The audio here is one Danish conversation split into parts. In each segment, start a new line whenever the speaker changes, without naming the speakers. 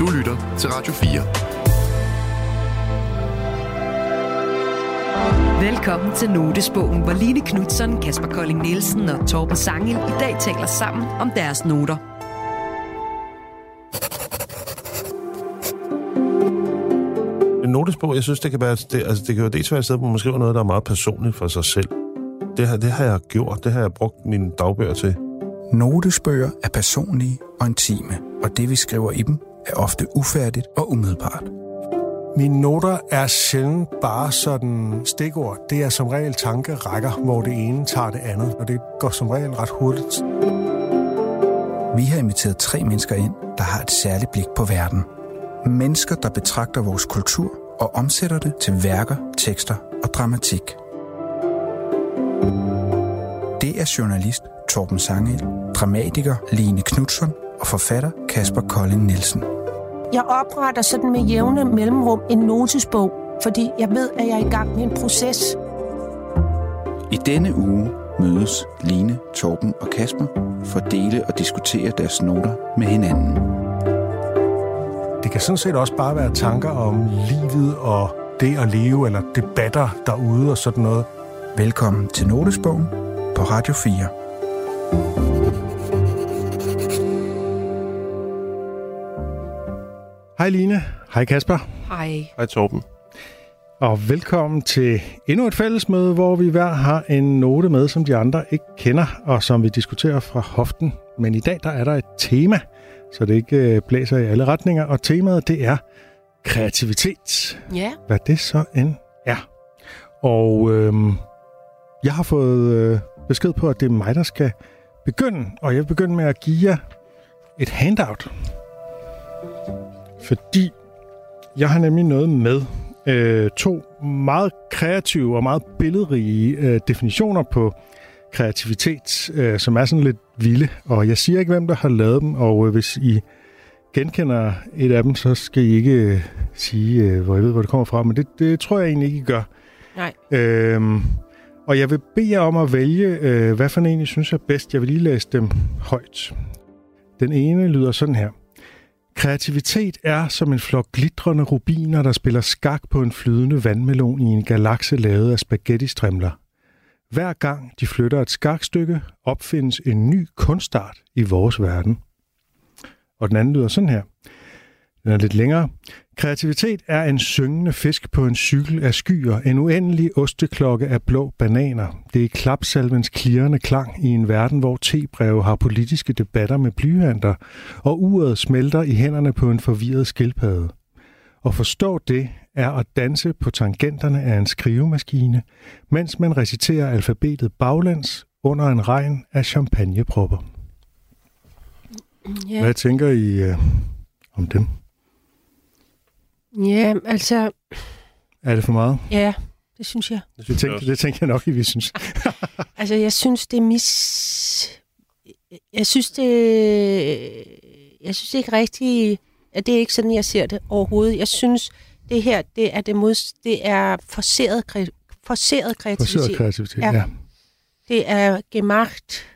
Du lytter til Radio
4. Velkommen til Notesbogen, hvor Line Knudsen, Kasper Kolding Nielsen og Torben Sangel i dag taler sammen om deres noter.
En notesbog, jeg synes, det kan være, det, altså, det kan jo dels være et sted, hvor man skriver noget, der er meget personligt for sig selv. Det, her, det har jeg gjort, det har jeg brugt mine dagbøger til.
Notesbøger er personlige og intime, og det vi skriver i dem er ofte ufærdigt og umiddelbart.
Mine noter er sjældent bare sådan stikord. Det er som regel tankerækker, hvor det ene tager det andet, og det går som regel ret hurtigt.
Vi har inviteret tre mennesker ind, der har et særligt blik på verden. Mennesker, der betragter vores kultur og omsætter det til værker, tekster og dramatik. Det er journalist Torben Sangel, dramatiker Line Knudsen og forfatter Kasper Kolding Nielsen.
Jeg opretter sådan med jævne mellemrum en notesbog, fordi jeg ved, at jeg er i gang med en proces.
I denne uge mødes Line, Torben og Kasper for at dele og diskutere deres noter med hinanden.
Det kan sådan set også bare være tanker om livet og det at leve, eller debatter derude og sådan noget.
Velkommen til Notesbogen på Radio 4.
Hej Line. Hej Kasper.
Hej.
Hej Torben.
Og velkommen til endnu et fællesmøde, hvor vi hver har en note med, som de andre ikke kender, og som vi diskuterer fra hoften. Men i dag der er der et tema, så det ikke blæser i alle retninger, og temaet det er kreativitet.
Ja.
Hvad det så end er. Og øhm, jeg har fået øh, besked på, at det er mig, der skal begynde, og jeg vil begynde med at give jer et handout. Fordi jeg har nemlig noget med øh, to meget kreative og meget billedrige øh, definitioner på kreativitet, øh, som er sådan lidt vilde. Og jeg siger ikke, hvem der har lavet dem, og øh, hvis I genkender et af dem, så skal I ikke øh, sige, øh, hvor jeg ved, hvor det kommer fra. Men det, det tror jeg egentlig ikke, I gør.
Nej.
Øhm, og jeg vil bede jer om at vælge, øh, hvad for en I synes er bedst. Jeg vil lige læse dem højt. Den ene lyder sådan her. Kreativitet er som en flok glitrende rubiner, der spiller skak på en flydende vandmelon i en galakse lavet af spaghetti-strimler. Hver gang de flytter et skakstykke, opfindes en ny kunstart i vores verden. Og den anden lyder sådan her. Den er lidt længere. Kreativitet er en syngende fisk på en cykel af skyer, en uendelig osteklokke af blå bananer. Det er klapsalvens klirrende klang i en verden, hvor tebreve har politiske debatter med blyanter, og uret smelter i hænderne på en forvirret skildpadde. Og forstå det er at danse på tangenterne af en skrivemaskine, mens man reciterer alfabetet baglands under en regn af champagnepropper.
Ja,
Hvad tænker I øh, om dem?
Ja altså,
Er det for meget?
ja, det synes jeg.
Det
Det tænkte, det tænkte jeg nok, I vi synes.
Altså, jeg synes, det er mis... Jeg synes, det... Jeg synes det ikke rigtigt... At det er ikke sådan, jeg ser det overhovedet. Jeg synes, det her, det er det mod... Det er forseret, kre... forseret kreativitet.
Forsøget kreativitet,
Ja.
ja.
Det er gemacht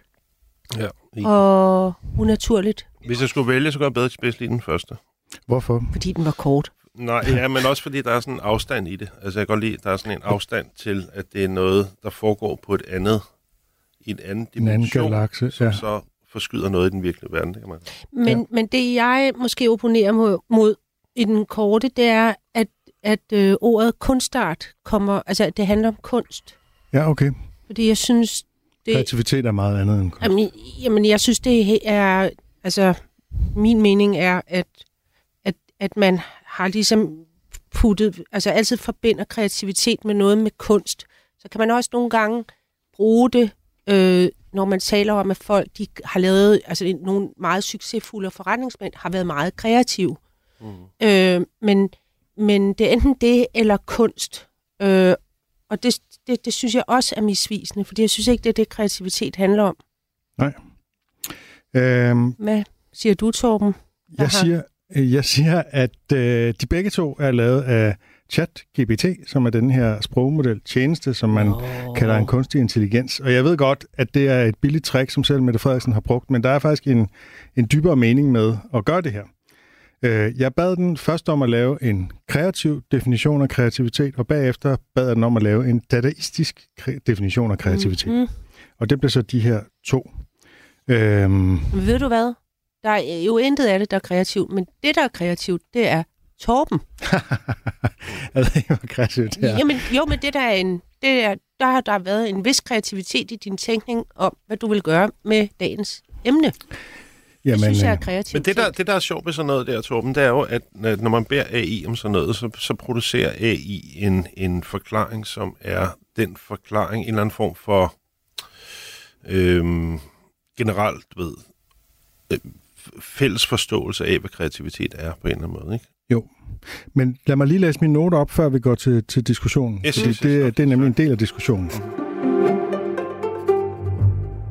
Ja.
og unaturligt,
Hvis jeg skulle vælge, så kunne jeg bedre bedst lide den første.
Hvorfor?
fordi den var kort.
Nej, ja, men også fordi der er sådan en afstand i det. Altså jeg kan godt lide, at der er sådan en afstand til, at det er noget, der foregår på et andet, i en anden
En anden
dimension,
galakse,
som
ja.
så forskyder noget i den virkelige verden. Det kan man.
Men,
Ja.
ja. men det, jeg måske opponerer mod, mod i den korte, det er, at, at øh, ordet kunstart kommer... Altså, det handler om kunst.
Ja, okay.
Fordi jeg synes, det,
Kreativitet er meget andet end kunst.
Jamen, jamen, jeg synes, det er... Altså, min mening er, at, at, at man har ligesom puttet... Altså, altid forbinder kreativitet med noget med kunst. Så kan man også nogle gange bruge det, øh, når man taler om, at folk de har lavet... Altså, nogle meget succesfulde forretningsmænd har været meget kreative.
Mm.
Øh, men, men det er enten det eller kunst. Øh, og det, det, det synes jeg også er misvisende, fordi jeg synes ikke, det er det, kreativitet handler om.
Øhm,
Hvad siger du, Torben?
jeg,
Aha.
siger, jeg siger, at øh, de begge to er lavet af ChatGPT, som er den her sprogmodel tjeneste, som man oh. kalder en kunstig intelligens. Og jeg ved godt, at det er et billigt trick, som selv Mette Frederiksen har brugt, men der er faktisk en, en dybere mening med at gøre det her. Øh, jeg bad den først om at lave en kreativ definition af kreativitet, og bagefter bad jeg den om at lave en dadaistisk definition af kreativitet. Mm. Og det blev så de her to.
Øhm... Ved du hvad? Der er jo intet af det, der er kreativt, men det, der er kreativt, det er Torben.
jeg ved ikke, hvor kreativt det er.
Jamen, jo, men det der er en, det er, der har der været en vis kreativitet i din tænkning om, hvad du vil gøre med dagens emne. Jamen, det synes jeg er øh, kreativt.
Men det der, det, der er sjovt med sådan noget der, Torben, det er jo, at når man beder AI om sådan noget, så, så producerer AI en, en forklaring, som er den forklaring, en eller anden form for øhm, generelt, ved, øh, fælles forståelse af, hvad kreativitet er på en eller anden måde, ikke?
Jo, men lad mig lige læse mine noter op, før vi går til, til diskussionen. Yes, fordi yes, det, yes, det er nemlig en del af diskussionen.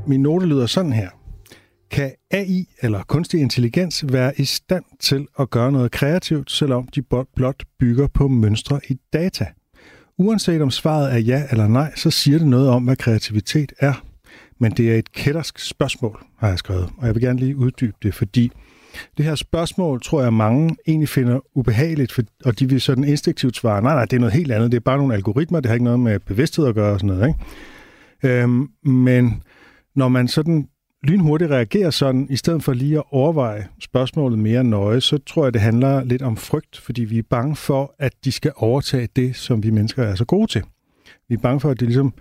Min note lyder sådan her. Kan AI eller kunstig intelligens være i stand til at gøre noget kreativt, selvom de blot bygger på mønstre i data? Uanset om svaret er ja eller nej, så siger det noget om, hvad kreativitet er. Men det er et kættersk spørgsmål, har jeg skrevet, og jeg vil gerne lige uddybe det, fordi det her spørgsmål tror jeg mange egentlig finder ubehageligt, for, og de vil sådan instinktivt svare, nej, nej, det er noget helt andet, det er bare nogle algoritmer, det har ikke noget med bevidsthed at gøre og sådan noget. Ikke? Øhm, men når man sådan lynhurtigt reagerer sådan, i stedet for lige at overveje spørgsmålet mere nøje, så tror jeg, det handler lidt om frygt, fordi vi er bange for, at de skal overtage det, som vi mennesker er så gode til. Vi er bange for, at det ligesom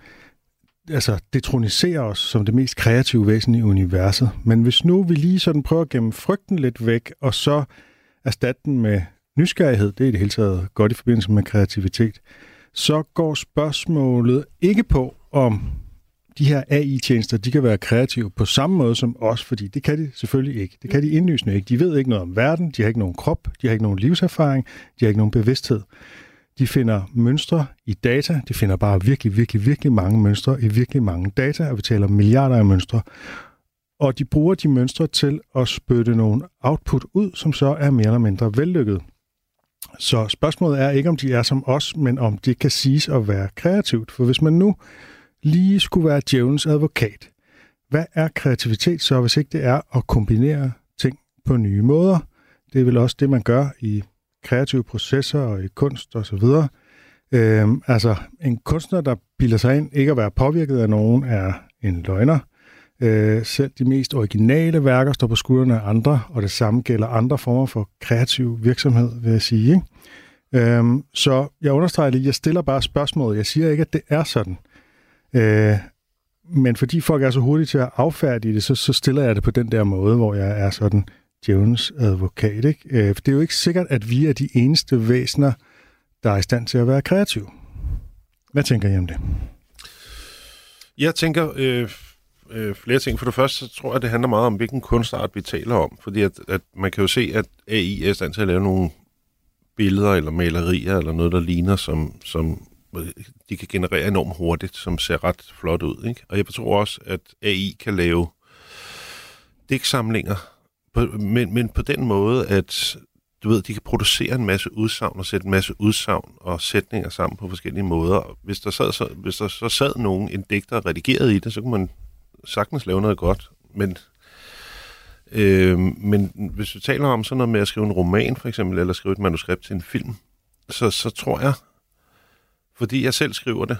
altså, detroniserer os som det mest kreative væsen i universet. Men hvis nu vi lige sådan prøver at gemme frygten lidt væk, og så erstatte den med nysgerrighed, det er i det hele taget godt i forbindelse med kreativitet, så går spørgsmålet ikke på, om de her AI-tjenester, de kan være kreative på samme måde som os, fordi det kan de selvfølgelig ikke. Det kan de indlysende ikke. De ved ikke noget om verden, de har ikke nogen krop, de har ikke nogen livserfaring, de har ikke nogen bevidsthed. De finder mønstre i data, de finder bare virkelig, virkelig, virkelig mange mønstre i virkelig mange data, og vi taler milliarder af mønstre. Og de bruger de mønstre til at spytte nogle output ud, som så er mere eller mindre vellykket. Så spørgsmålet er ikke, om de er som os, men om det kan siges at være kreativt. For hvis man nu lige skulle være djævelens advokat. Hvad er kreativitet så, hvis ikke det er at kombinere ting på nye måder? Det er vel også det, man gør i kreative processer og i kunst og så videre. Øhm, altså, en kunstner, der bilder sig ind ikke at være påvirket af nogen, er en løgner. Øh, selv de mest originale værker står på skuldrene af andre, og det samme gælder andre former for kreativ virksomhed, vil jeg sige. Ikke? Øhm, så jeg understreger lige, jeg stiller bare spørgsmålet. Jeg siger ikke, at det er sådan. Øh, men fordi folk er så hurtige til at affærdige det, så, så stiller jeg det på den der måde, hvor jeg er sådan djævelens advokat. Ikke? Øh, for det er jo ikke sikkert, at vi er de eneste væsener, der er i stand til at være kreative. Hvad tænker I om det?
Jeg tænker øh, øh, flere ting. For det første så tror jeg, det handler meget om, hvilken kunstart vi taler om. Fordi at, at man kan jo se, at AI er i stand til at lave nogle billeder eller malerier eller noget, der ligner, som, som øh, de kan generere enormt hurtigt, som ser ret flot ud. Ikke? Og jeg tror også, at AI kan lave digtsamlinger, på, men, men på den måde, at du ved, de kan producere en masse udsagn og sætte en masse udsagn og sætninger sammen på forskellige måder. Hvis der, sad, så, hvis der så sad nogen, en digter og redigerede i det, så kunne man sagtens lave noget godt. Men, øh, men hvis vi taler om sådan noget med at skrive en roman, for eksempel, eller skrive et manuskript til en film, så, så tror jeg, fordi jeg selv skriver det,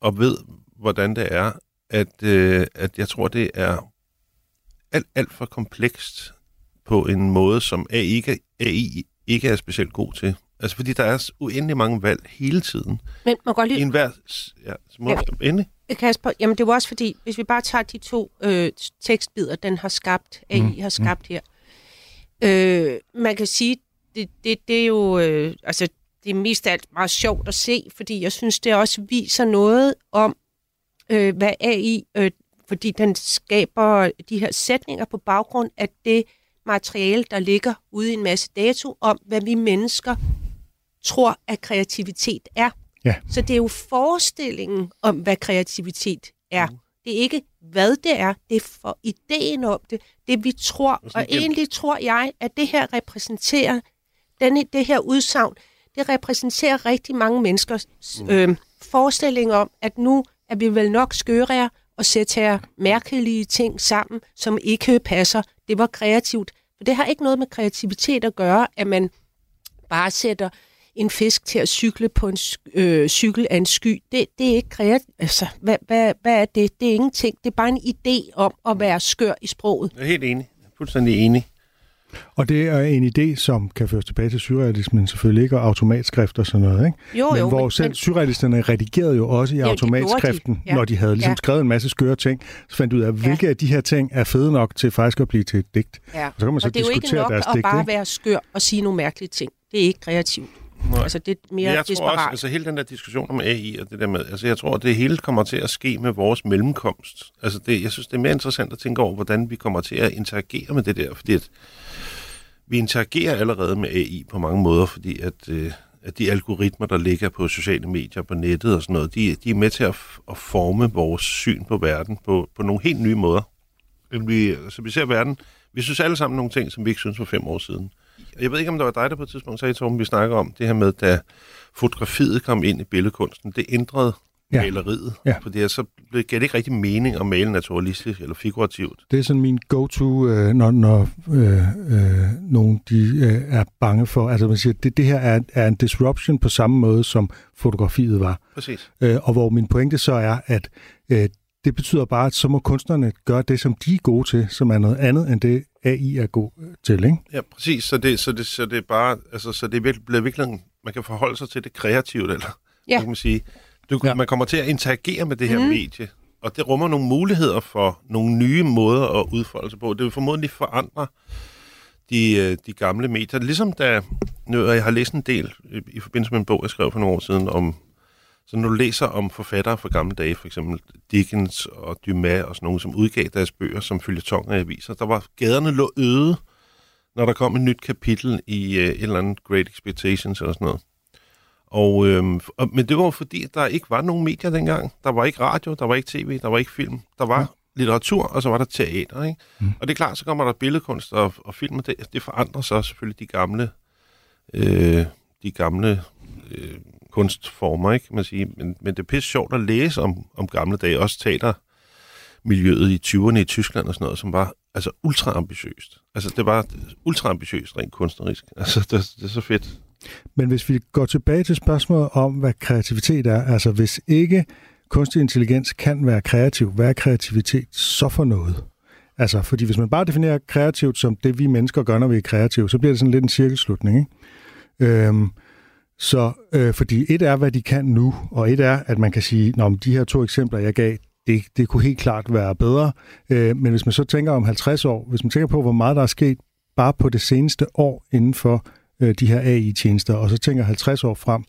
og ved, hvordan det er, at, øh, at jeg tror, det er alt, alt for komplekst på en måde, som AI ikke, AI ikke er specielt god til. Altså, fordi der er uendelig mange valg hele tiden.
Men man godt lige...
I enhver... Ja, må ja, endelig.
Kasper, jamen det var også fordi, hvis vi bare tager de to øh, tekstbider, den har skabt, AI mm. har skabt mm. her. Øh, man kan sige, det, det, det er jo... Øh, altså, det er mest alt meget sjovt at se, fordi jeg synes, det også viser noget om, øh, hvad AI, øh, fordi den skaber de her sætninger på baggrund af det materiale, der ligger ude i en masse dato om, hvad vi mennesker tror, at kreativitet er.
Ja.
Så det er jo forestillingen om, hvad kreativitet er. Mm. Det er ikke, hvad det er, det er for ideen om det, det vi tror. Og egentlig tror jeg, at det her repræsenterer, denne, det her udsagn, det repræsenterer rigtig mange menneskers mm. øh, forestilling om, at nu er vi vel nok skøre og sætte her mærkelige ting sammen, som ikke passer. Det var kreativt. For det har ikke noget med kreativitet at gøre, at man bare sætter en fisk til at cykle på en øh, cykel af en sky. Det, det er ikke kreativt. Altså, hvad, hvad, hvad er det? Det er ingenting. Det er bare en idé om at være skør i sproget.
Jeg er helt enig. Jeg er fuldstændig enig.
Og det er en idé, som kan føres tilbage til surrealismen selvfølgelig ikke, og automatskrift og sådan noget, ikke?
Jo,
men
jo,
hvor
men-
selv
men-
surrealisterne redigerede jo også i
Ja, det gjorde de.
automatskriften,
Ja.
når de havde ligesom
Ja.
skrevet en masse skøre ting, så fandt de ud af, hvilke af de her ting er fede nok til faktisk at blive til et digt.
Ja.
Og så kan man så
og det er jo ikke nok
deres
at
digt,
bare
ikke?
være skør og sige nogle mærkelige ting. Det er ikke kreativt.
Nej.
Altså, det er mere
jeg tror også,
desperat.
altså hele den der diskussion om AI og det der med, altså jeg tror, at det hele kommer til at ske med vores mellemkomst. Altså det, jeg synes, det er mere interessant at tænke over, hvordan vi kommer til at interagere med det der, fordi at vi interagerer allerede med AI på mange måder, fordi at, øh, at de algoritmer, der ligger på sociale medier, på nettet og sådan noget, de, de er med til at, at forme vores syn på verden på, på nogle helt nye måder. End Vi, så vi ser verden, vi synes alle sammen nogle ting, som vi ikke synes for fem år siden. Jeg ved ikke, om det var dig, der på et tidspunkt sagde, Torben, vi snakker om det her med, da fotografiet kom ind i billedkunsten. Det ændrede
Ja.
ja. maleriet.
Ja.
Fordi så blev- gav det ikke rigtig mening at male naturalistisk eller figurativt.
Det er sådan min go-to, øh, når, når øh, øh, nogen de, øh, er bange for, altså man siger, det, det her er, er en disruption på samme måde, som fotografiet var.
Præcis.
Øh, og hvor min pointe så er, at øh, det betyder bare, at så må kunstnerne gøre det, som de er gode til, som er noget andet end det, AI er god til, ikke?
Ja, præcis. Så det, så det, så det er bare, altså, så det er virkelig, man kan forholde sig til det kreativt, eller
Ja.
kan man sige. Du,
Ja.
Man kommer til at interagere med det her mm. medie, og det rummer nogle muligheder for nogle nye måder at udfolde sig på. Det vil formodentlig forandre de, øh, de gamle medier. Ligesom da, nu, og jeg har læst en del i, i forbindelse med en bog, jeg skrev for nogle år siden, om, så når du læser om forfattere fra gamle dage, for eksempel Dickens og Dumas og sådan nogle, som udgav deres bøger som følgetonger i aviser, der var gaderne lå øde, når der kom et nyt kapitel i øh, et eller andet Great Expectations eller sådan noget. Og, øhm, og, men det var fordi, der ikke var nogen medier dengang. Der var ikke radio, der var ikke tv, der var ikke film. Der var
Ja.
litteratur, og så var der teater. Ikke?
Mm.
Og det er klart, så kommer der billedkunst og, og film, og det, det forandrer så selvfølgelig de gamle, øh, de gamle øh, kunstformer, ikke, man sige. Men, men det er pisse sjovt at læse om, om gamle dage, også teater miljøet i 20'erne i Tyskland og sådan noget, som var altså ultra ambitiøst. Altså det var ultra ambitiøst rent kunstnerisk. Altså det, det er så fedt.
Men hvis vi går tilbage til spørgsmålet om, hvad kreativitet er, altså hvis ikke kunstig intelligens kan være kreativ, hvad er kreativitet så for noget? Altså, fordi hvis man bare definerer kreativt som det, vi mennesker gør, når vi er kreative, så bliver det sådan lidt en cirkelslutning, ikke? Øhm, så, øh, fordi et er, hvad de kan nu, og et er, at man kan sige, om de her to eksempler, jeg gav, det, det kunne helt klart være bedre. Øh, men hvis man så tænker om 50 år, hvis man tænker på, hvor meget der er sket bare på det seneste år inden for øh, de her AI-tjenester, og så tænker 50 år frem,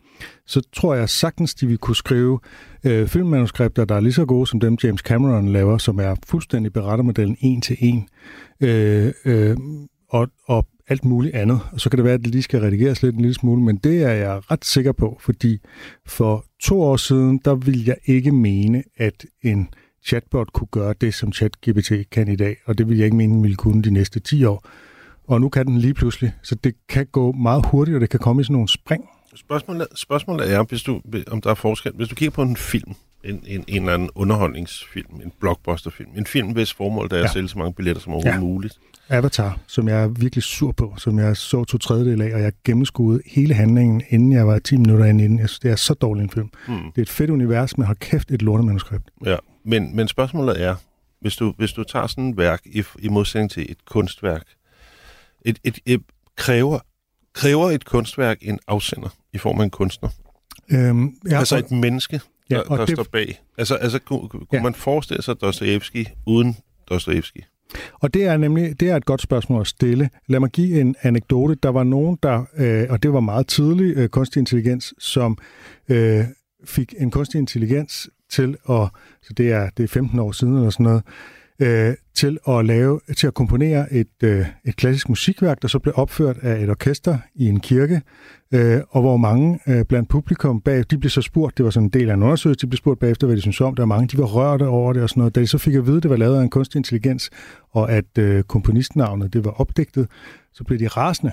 så tror jeg sagtens, de vil kunne skrive øh, filmmanuskripter, der er lige så gode som dem, James Cameron laver, som er fuldstændig berettermodellen en til en, øh, øh, og, og alt muligt andet. Og så kan det være, at det lige skal redigeres lidt en lille smule, men det er jeg ret sikker på, fordi for to år siden, der ville jeg ikke mene, at en chatbot kunne gøre det, som ChatGPT kan i dag, og det vil jeg ikke mene, den ville kunne de næste 10 år. Og nu kan den lige pludselig, så det kan gå meget hurtigt, og det kan komme i sådan nogle spring.
Spørgsmålet, spørgsmålet er, hvis du, om der er forskel. Hvis du kigger på en film, en, en, en eller anden underholdningsfilm, en blockbusterfilm, en film, hvis formål der er
Ja.
at sælge så mange billetter som overhovedet
Ja.
muligt.
Avatar, som jeg er virkelig sur på, som jeg så to tredjedel af, og jeg gennemskuede hele handlingen, inden jeg var 10 minutter inde inden. Jeg synes, det er så dårlig en film.
Hmm.
Det er et fedt univers, men har kæft et lortemanuskript.
Ja. Men, men spørgsmålet er, hvis du, hvis du tager sådan et værk i, i modsætning til et kunstværk, et, et, et, kræver, kræver et kunstværk en afsender i form af en kunstner?
Øhm,
Ja, altså et menneske,
Ja,
der, der
det-
står bag. Altså, altså kunne, kunne
Ja.
man forestille sig Dostojevski uden Dostojevski?
Og det er nemlig det er et godt spørgsmål at stille. Lad mig give en anekdote. Der var nogen, der, øh, og det var meget tidlig øh, kunstig intelligens, som øh, fik en kunstig intelligens til at, så det er, det er 15 år siden eller sådan noget, øh, til at lave, til at komponere et, øh, et klassisk musikværk, der så blev opført af et orkester i en kirke, øh, og hvor mange øh, blandt publikum bag, de blev så spurgt, det var sådan en del af en undersøgelse, de blev spurgt bagefter, hvad de synes om det, og mange de var rørte over det og sådan noget. Da de så fik at vide, at det var lavet af en kunstig intelligens, og at øh, komponistnavnet det var opdigtet, så blev de rasende,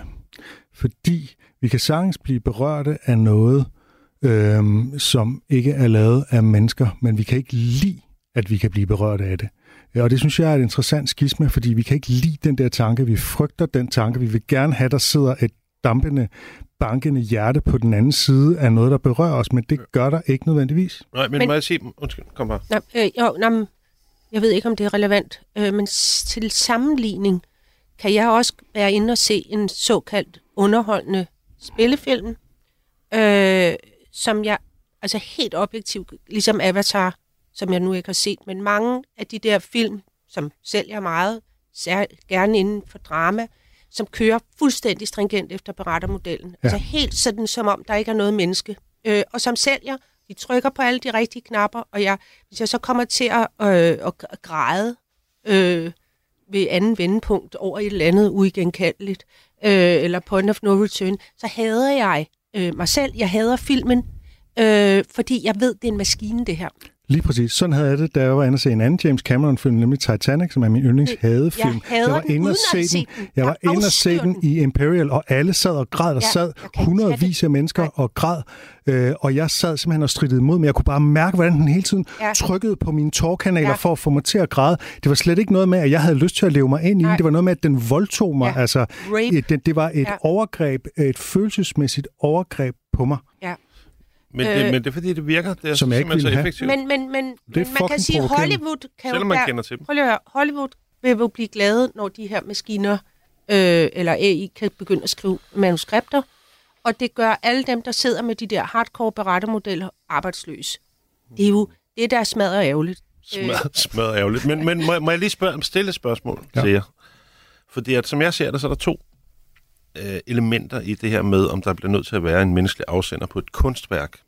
fordi vi kan sagtens blive berørte af noget, øh, som ikke er lavet af mennesker, men vi kan ikke lide, at vi kan blive berørt af det. Og det synes jeg er et interessant skisme, fordi vi kan ikke lide den der tanke. Vi frygter den tanke. Vi vil gerne have, der sidder et dampende, bankende hjerte på den anden side af noget, der berører os, men det gør der ikke nødvendigvis.
Nej, men, men må jeg sige... Undskyld, kom her.
Nå, øh, jo, nå, jeg ved ikke, om det er relevant, øh, men til sammenligning kan jeg også være inde og se en såkaldt underholdende spillefilm, øh, som jeg, altså helt objektivt, ligesom Avatar, som jeg nu ikke har set, men mange af de der film, som sælger meget, gerne inden for drama, som kører fuldstændig stringent efter berettermodellen. Ja. Altså helt sådan, som om der ikke er noget menneske. Øh, og som sælger, de trykker på alle de rigtige knapper, og jeg, hvis jeg så kommer til at, øh, at græde øh, ved anden vendepunkt over et eller andet uigenkaldeligt, øh, eller point of no return, så hader jeg øh, mig selv. Jeg hader filmen, øh, fordi jeg ved, det er en maskine, det her.
Lige præcis. Sådan havde jeg det, da jeg var inde og se en anden James Cameron-film, nemlig Titanic, som er min yndlingshadefilm.
Jeg
jeg var inde og se den.
den.
Jeg var inde og se den i Imperial, og alle sad og græd. Der
Ja,
sad hundredvis af mennesker
Nej.
og græd. Øh, og jeg sad simpelthen og strittede imod, men jeg kunne bare mærke, hvordan den hele tiden
Ja.
trykkede på mine tårkanaler
Ja.
for at få mig til at græde. Det var slet ikke noget med, at jeg havde lyst til at leve mig ind i.
Nej.
Det var noget med, at den voldtog mig.
Ja.
Altså, et, det, det var et
Ja.
overgreb, et følelsesmæssigt overgreb på mig.
Ja.
Men, det,
Øh.
men det er fordi, det virker. Det er
Som jeg ikke
simpelthen så
ville have.
effektivt.
Men, men, men, men man kan sige. Hollywood kan
Selvom
jo
man
være-
kender til dem.
Prøv lige at høre. Hollywood vil jo blive glade, når de her maskiner øh, eller AI kan begynde at skrive manuskripter, og det gør alle dem, der sidder med de der hardcore berettermodeller, arbejdsløse. Det er jo det, der er smadret ærgerligt.
Smadret, smadret ærgerligt. Men, men må, må jeg lige spørge, stille et spørgsmål
ja.
til jer? Fordi at, som jeg ser det, så er der to øh, elementer i det her med, om der bliver nødt til at være en menneskelig afsender på et kunstværk.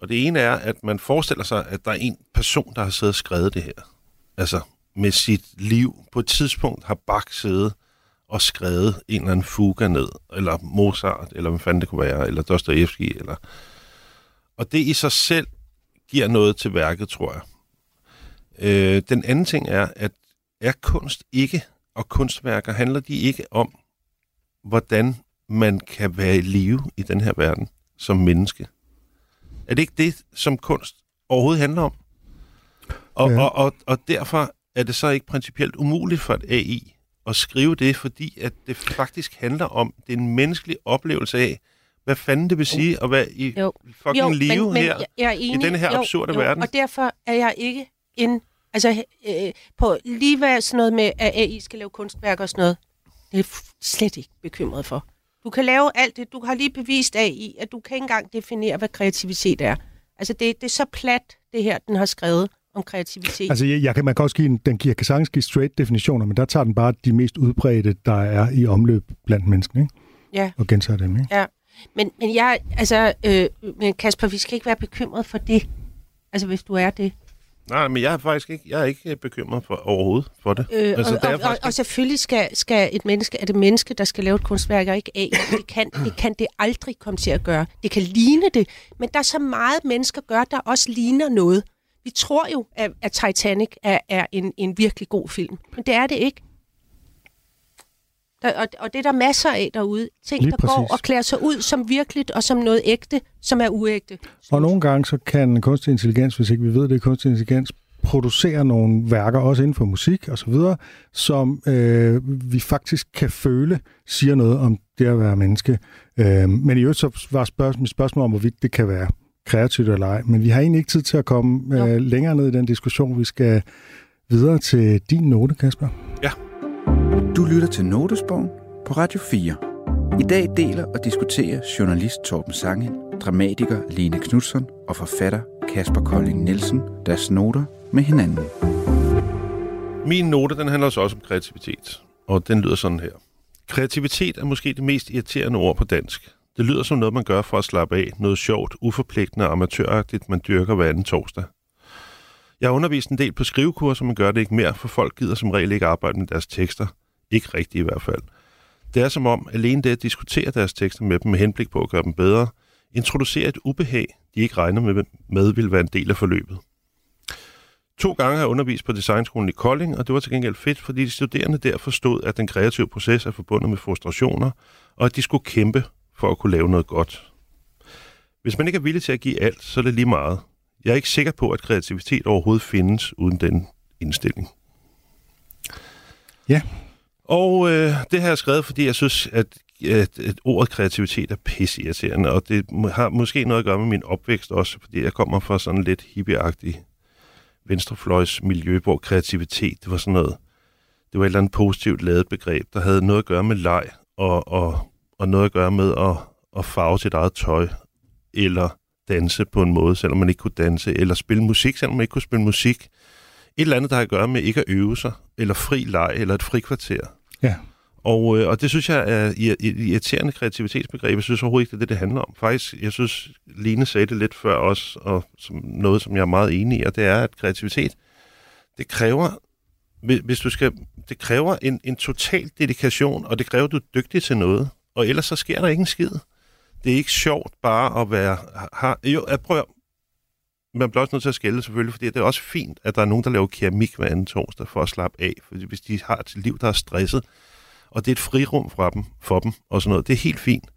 Og det ene er, at man forestiller sig, at der er en person, der har siddet og skrevet det her. Altså med sit liv. På et tidspunkt har Bach siddet og skrevet en eller anden fuga ned, eller Mozart, eller hvad fanden det kunne være, eller Dostoyevsky, eller... Og det i sig selv giver noget til værket, tror jeg. Øh, den anden ting er, at er kunst ikke, og kunstværker, handler de ikke om, hvordan man kan være i live i den her verden som menneske? Er det ikke det, som kunst overhovedet handler om? Og,
Ja.
og, og, og derfor er det så ikke principielt umuligt for et AI at skrive det, fordi at det faktisk handler om, det er en menneskelig oplevelse af, hvad fanden det vil sige at være i
Jo.
fucking live
men, men
her.
jeg, jeg er enig.
denne her
jo,
absurde
jo,
verden.
Og derfor er jeg ikke en... Altså, øh, på lige hvad sådan noget med, at AI skal lave kunstværker og sådan noget, det er jeg slet ikke bekymret for. Du kan lave alt det. Du har lige bevist AI, at du kan ikke engang definere, hvad kreativitet er. Altså, det, det er så plat, det her, den har skrevet om kreativitet.
Altså, jeg, jeg kan, man kan også give en, den giver, kan sagtens give straight definitioner, men der tager den bare de mest udbredte, der er i omløb blandt mennesker, ikke?
Ja.
Og gentager dem, ikke?
Ja, men, men jeg, altså, øh, men Kasper, vi skal ikke være bekymret for det. Altså, hvis du er det.
Nej, men jeg er faktisk ikke, jeg er ikke bekymret for, overhovedet for det.
Øh,
altså,
og,
det er
og, og, og selvfølgelig skal, skal et menneske, er det menneske, der skal lave et kunstværk, og ikke AI. Det kan, det kan det aldrig komme til at gøre. Det kan ligne det, men der er så meget, mennesker gør, der også ligner noget. Vi tror jo, at, at Titanic er, er en, en virkelig god film, men det er det ikke. Der, og, og det er der masser af derude. Ting,
Lige
der går
præcis.
og klæder sig ud som virkeligt, og som noget ægte, som er uægte.
Og nogle gange så kan kunstig intelligens, hvis ikke vi ved det, er kunstig intelligens, producere nogle værker, også inden for musik og så videre, som øh, vi faktisk kan føle siger noget om det at være menneske. Øh, men i øvrigt så var spørgsmål, mit spørgsmål om, hvorvidt det kan være kreativt eller ej. Men vi har egentlig ikke tid til at komme øh, længere ned i den diskussion. Vi skal videre til din note, Kasper.
Du lytter til Notesbogen på Radio 4. I dag deler og diskuterer journalist Torben Sangen, dramatiker Lene Knudsen og forfatter Kasper Kolding Nielsen deres noter med hinanden.
Min note, den handler også om kreativitet, og den lyder sådan her. Kreativitet er måske det mest irriterende ord på dansk. Det lyder som noget, man gør for at slappe af, noget sjovt, uforpligtende og amatøragtigt, man dyrker hver anden torsdag. Jeg har undervist en del på skrivekurser, men gør det ikke mere, for folk gider som regel ikke arbejde med deres tekster. Ikke rigtigt i hvert fald. Det er som om, alene det at diskutere deres tekster med dem med henblik på at gøre dem bedre, introducerer et ubehag, de ikke regner med, med vil være en del af forløbet. To gange har jeg undervist på Designskolen i Kolding, og det var til gengæld fedt, fordi de studerende der forstod, at den kreative proces er forbundet med frustrationer, og at de skulle kæmpe for at kunne lave noget godt. Hvis man ikke er villig til at give alt, så er det lige meget. Jeg er ikke sikker på, at kreativitet overhovedet findes uden den indstilling.
Ja.
Og øh, det har jeg skrevet, fordi jeg synes, at, at, at ordet kreativitet er pisseirriterende, og det har måske noget at gøre med min opvækst også, fordi jeg kommer fra sådan lidt hippieagtig venstrefløjs miljø, hvor kreativitet, det var sådan noget, det var et eller andet positivt lavet begreb, der havde noget at gøre med leg, og, og, og noget at gøre med at, at farve sit eget tøj, eller danse på en måde, selvom man ikke kunne danse, eller spille musik, selvom man ikke kunne spille musik. Et eller andet, der har at gøre med ikke at øve sig, eller fri leg, eller et frikvarter.
Ja.
Og, øh, og det synes jeg er ir- ir- irriterende kreativitetsbegreb. Jeg synes overhovedet ikke, det er det, det handler om. Faktisk, jeg synes, Line sagde det lidt før også, og som noget, som jeg er meget enig i, og det er, at kreativitet, det kræver, hvis- hvis du skal, det kræver en, en total dedikation, og det kræver, at du er dygtig til noget. Og ellers så sker der ikke en skid. Det er ikke sjovt bare at være... Har, jo, jeg prøver, man bliver også nødt til at skælde selvfølgelig, fordi det er også fint, at der er nogen, der laver keramik hver anden torsdag for at slappe af. Fordi hvis de har et liv, der er stresset, og det er et frirum fra dem, for dem og sådan noget, det er helt fint.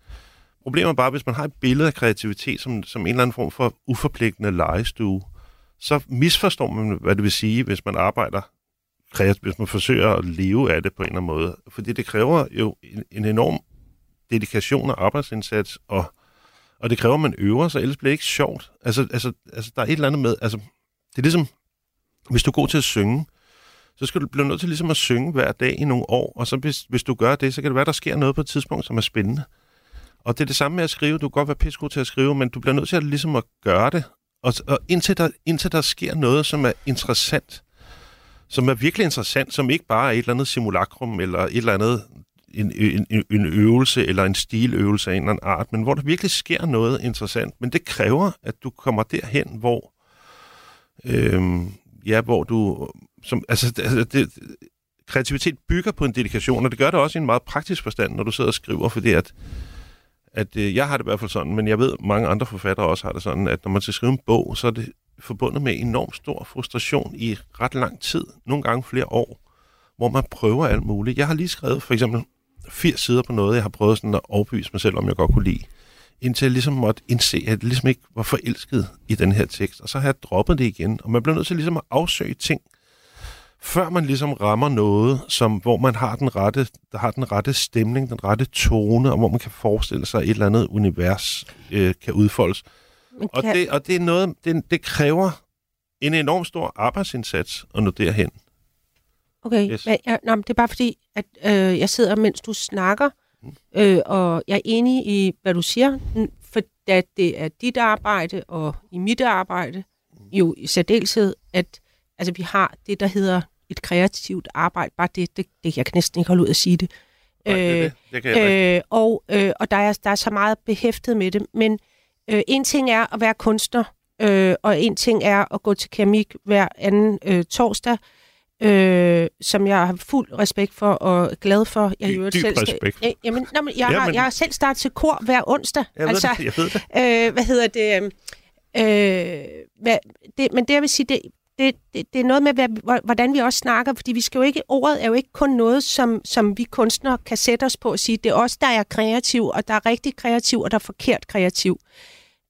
Problemet er bare, hvis man har et billede af kreativitet som, som en eller anden form for uforpligtende legestue, så misforstår man, hvad det vil sige, hvis man arbejder kreativt, hvis man forsøger at leve af det på en eller anden måde. Fordi det kræver jo en, en enorm dedikation og arbejdsindsats, og, og det kræver, at man øver sig, ellers bliver det ikke sjovt. Altså, altså, altså der er et eller andet med, altså, det er ligesom, hvis du er god til at synge, så skal du blive nødt til ligesom at synge hver dag i nogle år, og så hvis, hvis du gør det, så kan det være, der sker noget på et tidspunkt, som er spændende. Og det er det samme med at skrive. Du kan godt være pissegod til at skrive, men du bliver nødt til at, ligesom at gøre det. Og, og indtil, der, indtil der sker noget, som er interessant, som er virkelig interessant, som ikke bare er et eller andet simulakrum, eller et eller andet en, en, en- en øvelse, eller en stiløvelse af en eller anden art, men hvor der virkelig sker noget interessant. Men det kræver, at du kommer derhen, hvor, øhm, ja, hvor du, som, altså, altså det, kreativitet bygger på en dedikation, og det gør det også i en meget praktisk forstand, når du sidder og skriver, fordi at, at øh, jeg har det i hvert fald sådan, men jeg ved, mange andre forfattere også har det sådan, at når man skal skrive en bog, så er det forbundet med enorm stor frustration i ret lang tid, nogle gange flere år, hvor man prøver alt muligt. Jeg har lige skrevet for eksempel 80 sider på noget, jeg har prøvet sådan at overbevise mig selv, om jeg godt kunne lide, indtil jeg ligesom måtte indse, at jeg ligesom ikke var forelsket i den her tekst, og så har jeg droppet det igen, og man bliver nødt til ligesom at afsøge ting, før man ligesom rammer noget, som, hvor man har den, rette, der har den rette stemning, den rette tone, og hvor man kan forestille sig, at et eller andet univers øh, kan udfoldes.
Men
Og
kan,
det, og det er noget, det, det kræver en enorm stor arbejdsindsats at nå derhen.
Okay,
Yes.
men, jeg, nå, men det er bare fordi, at øh, jeg sidder, mens du snakker,
Mm.
øh, og jeg er enig i, hvad du siger, for at det er dit arbejde og i mit arbejde,
Mm.
jo i særdeleshed, at altså, vi har det, der hedder et kreativt arbejde. Bare det, det, det jeg kan næsten ikke holde ud at sige det.
Nej, det, det. det kan jeg øh,
Øh, og øh, og der, er, der er så meget behæftet med det. Men øh, en ting er at være kunstner, øh, og en ting er at gå til keramik hver anden øh, torsdag, øh, som jeg har fuld respekt for og glad for. Jeg i
Dyb-
selv
respekt.
Ja, jamen, nå, men jeg, har,
Jamen.
jeg har selv startet til kor hver onsdag.
jeg, ved det, jeg ved det.
Øh, hvad hedder det? Øh, hvad, det men det, jeg vil sige, det, det, det, det er noget med, hvad, hvordan vi også snakker, fordi vi skal jo ikke, ordet er jo ikke kun noget, som, som vi kunstnere kan sætte os på og sige, det er os, der er kreativ, og der er rigtig kreativ, og der er forkert kreativ.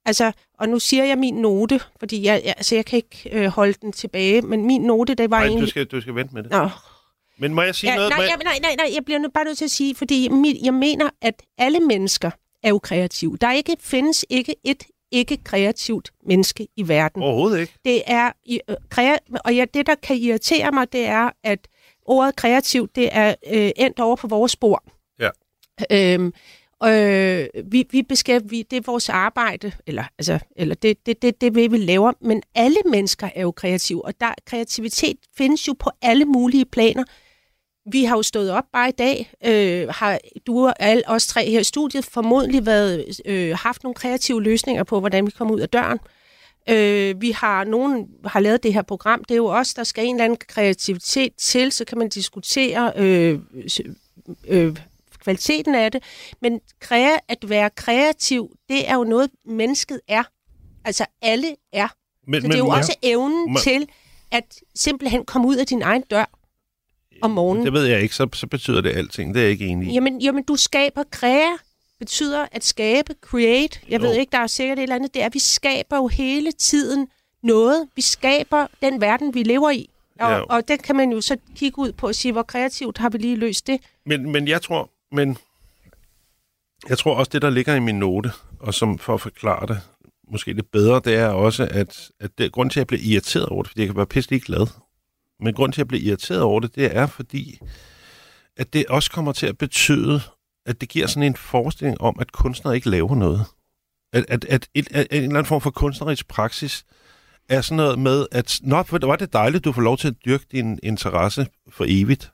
Altså, og nu siger jeg min note, fordi jeg, jeg, altså, jeg kan ikke øh, holde den tilbage, men min note, det var
Nej,
egentlig...
du skal, du skal vente med det.
Nå,
Men må jeg sige
Ja,
noget?
nej,
jeg...
nej, nej, nej, jeg bliver nu bare nødt til at sige, fordi mit, jeg mener, at alle mennesker er jo kreative. Der er ikke, findes ikke et ikke kreativt menneske i verden.
Overhovedet ikke.
Det er, øh, og ja, det, der kan irritere mig, det er, at ordet kreativ, det er øh, endt over på vores spor.
Ja.
Øhm, øh, vi, vi beskæftiger, vi, det er vores arbejde, eller, altså, eller det, det, det, det det, vi laver, men alle mennesker er jo kreative, og der, kreativitet findes jo på alle mulige planer. Vi har jo stået op bare i dag, øh, har du og alle os tre her i studiet formodentlig været, øh, haft nogle kreative løsninger på, hvordan vi kommer ud af døren. Øh, vi har nogen har lavet det her program. Det er jo os, der skal en eller anden kreativitet til, så kan man diskutere øh, øh, kvaliteten af det. Men krea, at være kreativ, det er jo noget, mennesket er. Altså alle er.
Men,
Så det er jo
må-
også evnen
må-
til at simpelthen komme ud af din egen dør om morgenen.
Det ved jeg ikke, så, så betyder det alting. Det er jeg ikke enig i.
Jamen, jamen du skaber krea, betyder at skabe, create. Jeg
Jo.
ved ikke, der er sikkert et eller andet. Det er, at vi skaber jo hele tiden noget. Vi skaber den verden, vi lever i. Og,
Ja.
og den kan man jo så kigge ud på og sige, hvor kreativt har vi lige løst det.
Men, men jeg tror, men jeg tror også, det der ligger i min note, og som for at forklare det måske lidt bedre, det er også, at, at det, grund til, at jeg blev irriteret over det, fordi jeg kan være pisselig glad, men grund til, at jeg blev irriteret over det, det er fordi, at det også kommer til at betyde, at det giver sådan en forestilling om, at kunstnere ikke laver noget. At, at, at, et, at en eller anden form for kunstnerisk praksis er sådan noget med, at nå, var det dejligt, du får lov til at dyrke din interesse for evigt.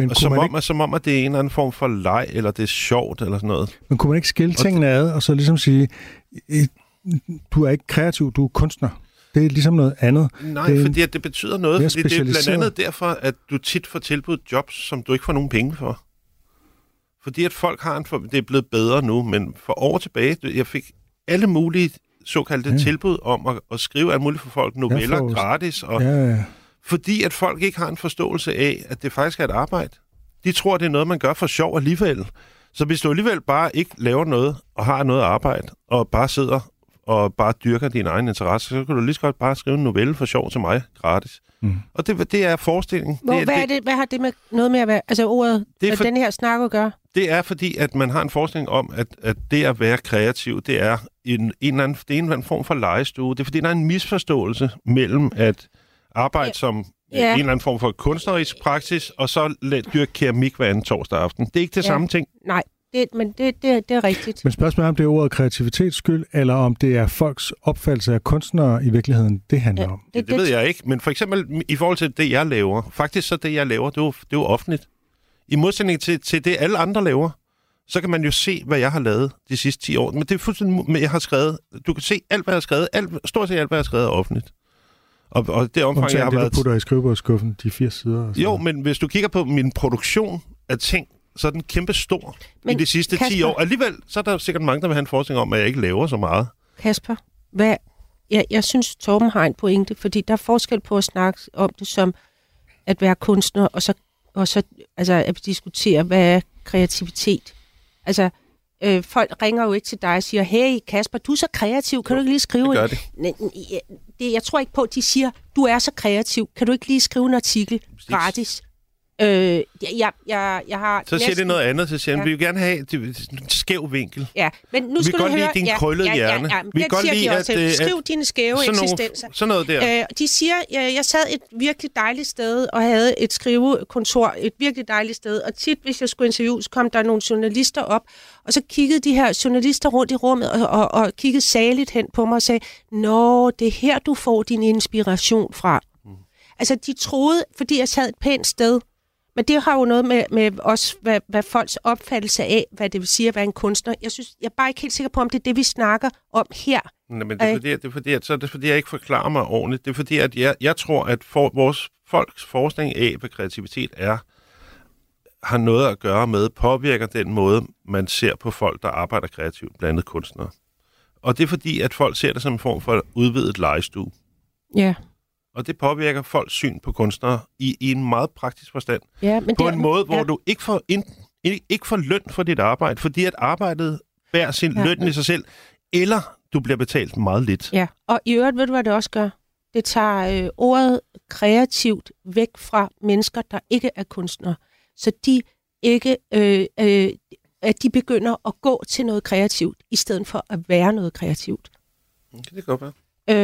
Men
Og som
man
om,
ikke,
at, som om, at det er en eller anden form for leg, eller det er sjovt, eller sådan noget.
men kunne man ikke skille tingene ad, og så ligesom sige, "I- du er ikke kreativ, du er kunstner. Det er ligesom noget andet.
Nej,
Det
fordi at det betyder noget, fordi det er blandt andet derfor, at du tit får tilbudt jobs, som du ikke får nogen penge for. Fordi at folk har en for, det er blevet bedre nu, men for år tilbage, jeg fik alle mulige såkaldte
Ja.
tilbud om at, at skrive alt muligt for folk, noveller gratis, og. Ja,
ja.
Fordi at folk ikke har en forståelse af, at det faktisk er et arbejde. De tror, det er noget, man gør for sjov alligevel. Så hvis du alligevel bare ikke laver noget, og har noget arbejde, og bare sidder og bare dyrker din egen interesse, så kan du lige så godt bare skrive en novelle for sjov til mig, gratis.
Mm.
Og det, det er forestillingen.
Hvor,
det,
hvad, er det, hvad har det med noget med at være, altså ordet,
Det er for-
den her snak at gøre?
det er fordi, at man har en forestilling om, at, at det at være kreativ, det er en, en, eller anden, det er en eller anden form for legestue. Det er fordi, der er en misforståelse mellem at arbejde som
Ja.
ja. en eller anden form for kunstnerisk praksis, og så dyrke keramik hver anden torsdag aften. Det er ikke det
Ja.
samme ting.
Nej, det, men det, det, det er rigtigt.
Men spørgsmålet er, om det er ordet kreativitets skyld, eller om det er folks opfattelse af kunstnere i virkeligheden, det handler
Ja.
om.
Det, det ved jeg ikke. Men for eksempel i forhold til det, jeg laver. Faktisk så det, jeg laver, det er jo, det er jo offentligt. I modsætning til, til det, alle andre laver, så kan man jo se, hvad jeg har lavet de sidste 10 år. Men det er fuldstændig... Men jeg har skrevet... Du kan se alt, hvad jeg har skrevet. Alt, stort set alt, hvad jeg har skrevet er offentligt. Og, og det omfang, jeg
Undtagen
har
det, du
været...
putter i skrivebordskuffen, de fire sider. Og sådan
Jo, men hvis du kigger på min produktion af ting, så er den kæmpe stor
Men
i de sidste 10
Kasper-
år. Alligevel, så er der sikkert mange, der vil have en forestilling om, at jeg ikke laver så meget.
Kasper, hvad, jeg, jeg synes, Torben har en pointe, fordi der er forskel på at snakke om det som at være kunstner, og så, og så altså, at diskutere, hvad er kreativitet. Altså, øh, folk ringer jo ikke til dig og siger, hey Kasper, du er så kreativ, kan du ikke lige skrive
Det
en... nej, det, jeg tror ikke på, at de siger, du er så kreativ, kan du ikke lige skrive en artikel gratis? Øh, jeg, jeg, jeg, jeg har
Så siger
næsten-
det noget andet. Så siger
Ja.
vi vil gerne have en skæv vinkel.
Ja, men nu
Vi
skal
kan
du
godt lide
høre...
din
ja,
krøllede
ja, ja,
hjerne.
Ja, ja,
Vi kan godt
de
lide, at, øh,
Skriv dine skæve
Sådan,
eksistenser.
nogle, sådan noget der.
Øh, de siger, jeg, jeg sad et virkelig dejligt sted og havde et skrivekontor, et virkelig dejligt sted, og tit, hvis jeg skulle interviews, kom der nogle journalister op, og så kiggede de her journalister rundt i rummet og, og, og kiggede saligt hen på mig og sagde, Nå, det er her, du får din inspiration fra. Mm. Altså, de troede, fordi jeg sad et pænt sted, men det har jo noget med, med også, hvad, hvad folks opfattelse af, hvad det vil sige at være en kunstner. Jeg, synes, jeg er bare ikke helt sikker på, om det er det, vi snakker om her.
Nej, men det er,
Ej.
fordi, det er fordi, at, så er det fordi, jeg ikke forklarer mig ordentligt. Det er fordi, at jeg, jeg tror, at for, vores folks forskning af, hvad kreativitet er, har noget at gøre med, påvirker den måde, man ser på folk, der arbejder kreativt, blandt andet kunstnere. Og det er fordi, at folk ser det som en form for udvidet legestue.
Ja,
Og det påvirker folks syn på kunstnere i, i en meget praktisk forstand.
ja men
På
det,
en måde, hvor
ja.
du ikke får, ind, ikke, får løn for dit arbejde, fordi at arbejdet bærer sin
Ja.
løn i sig selv, eller du bliver betalt meget lidt.
Ja, og i øvrigt ved du, hvad det også gør? Det tager øh, ordet kreativt væk fra mennesker, der ikke er kunstnere. Så de ikke, øh, øh, at de begynder at gå til noget kreativt, i stedet for at være noget kreativt.
Det kan det godt være.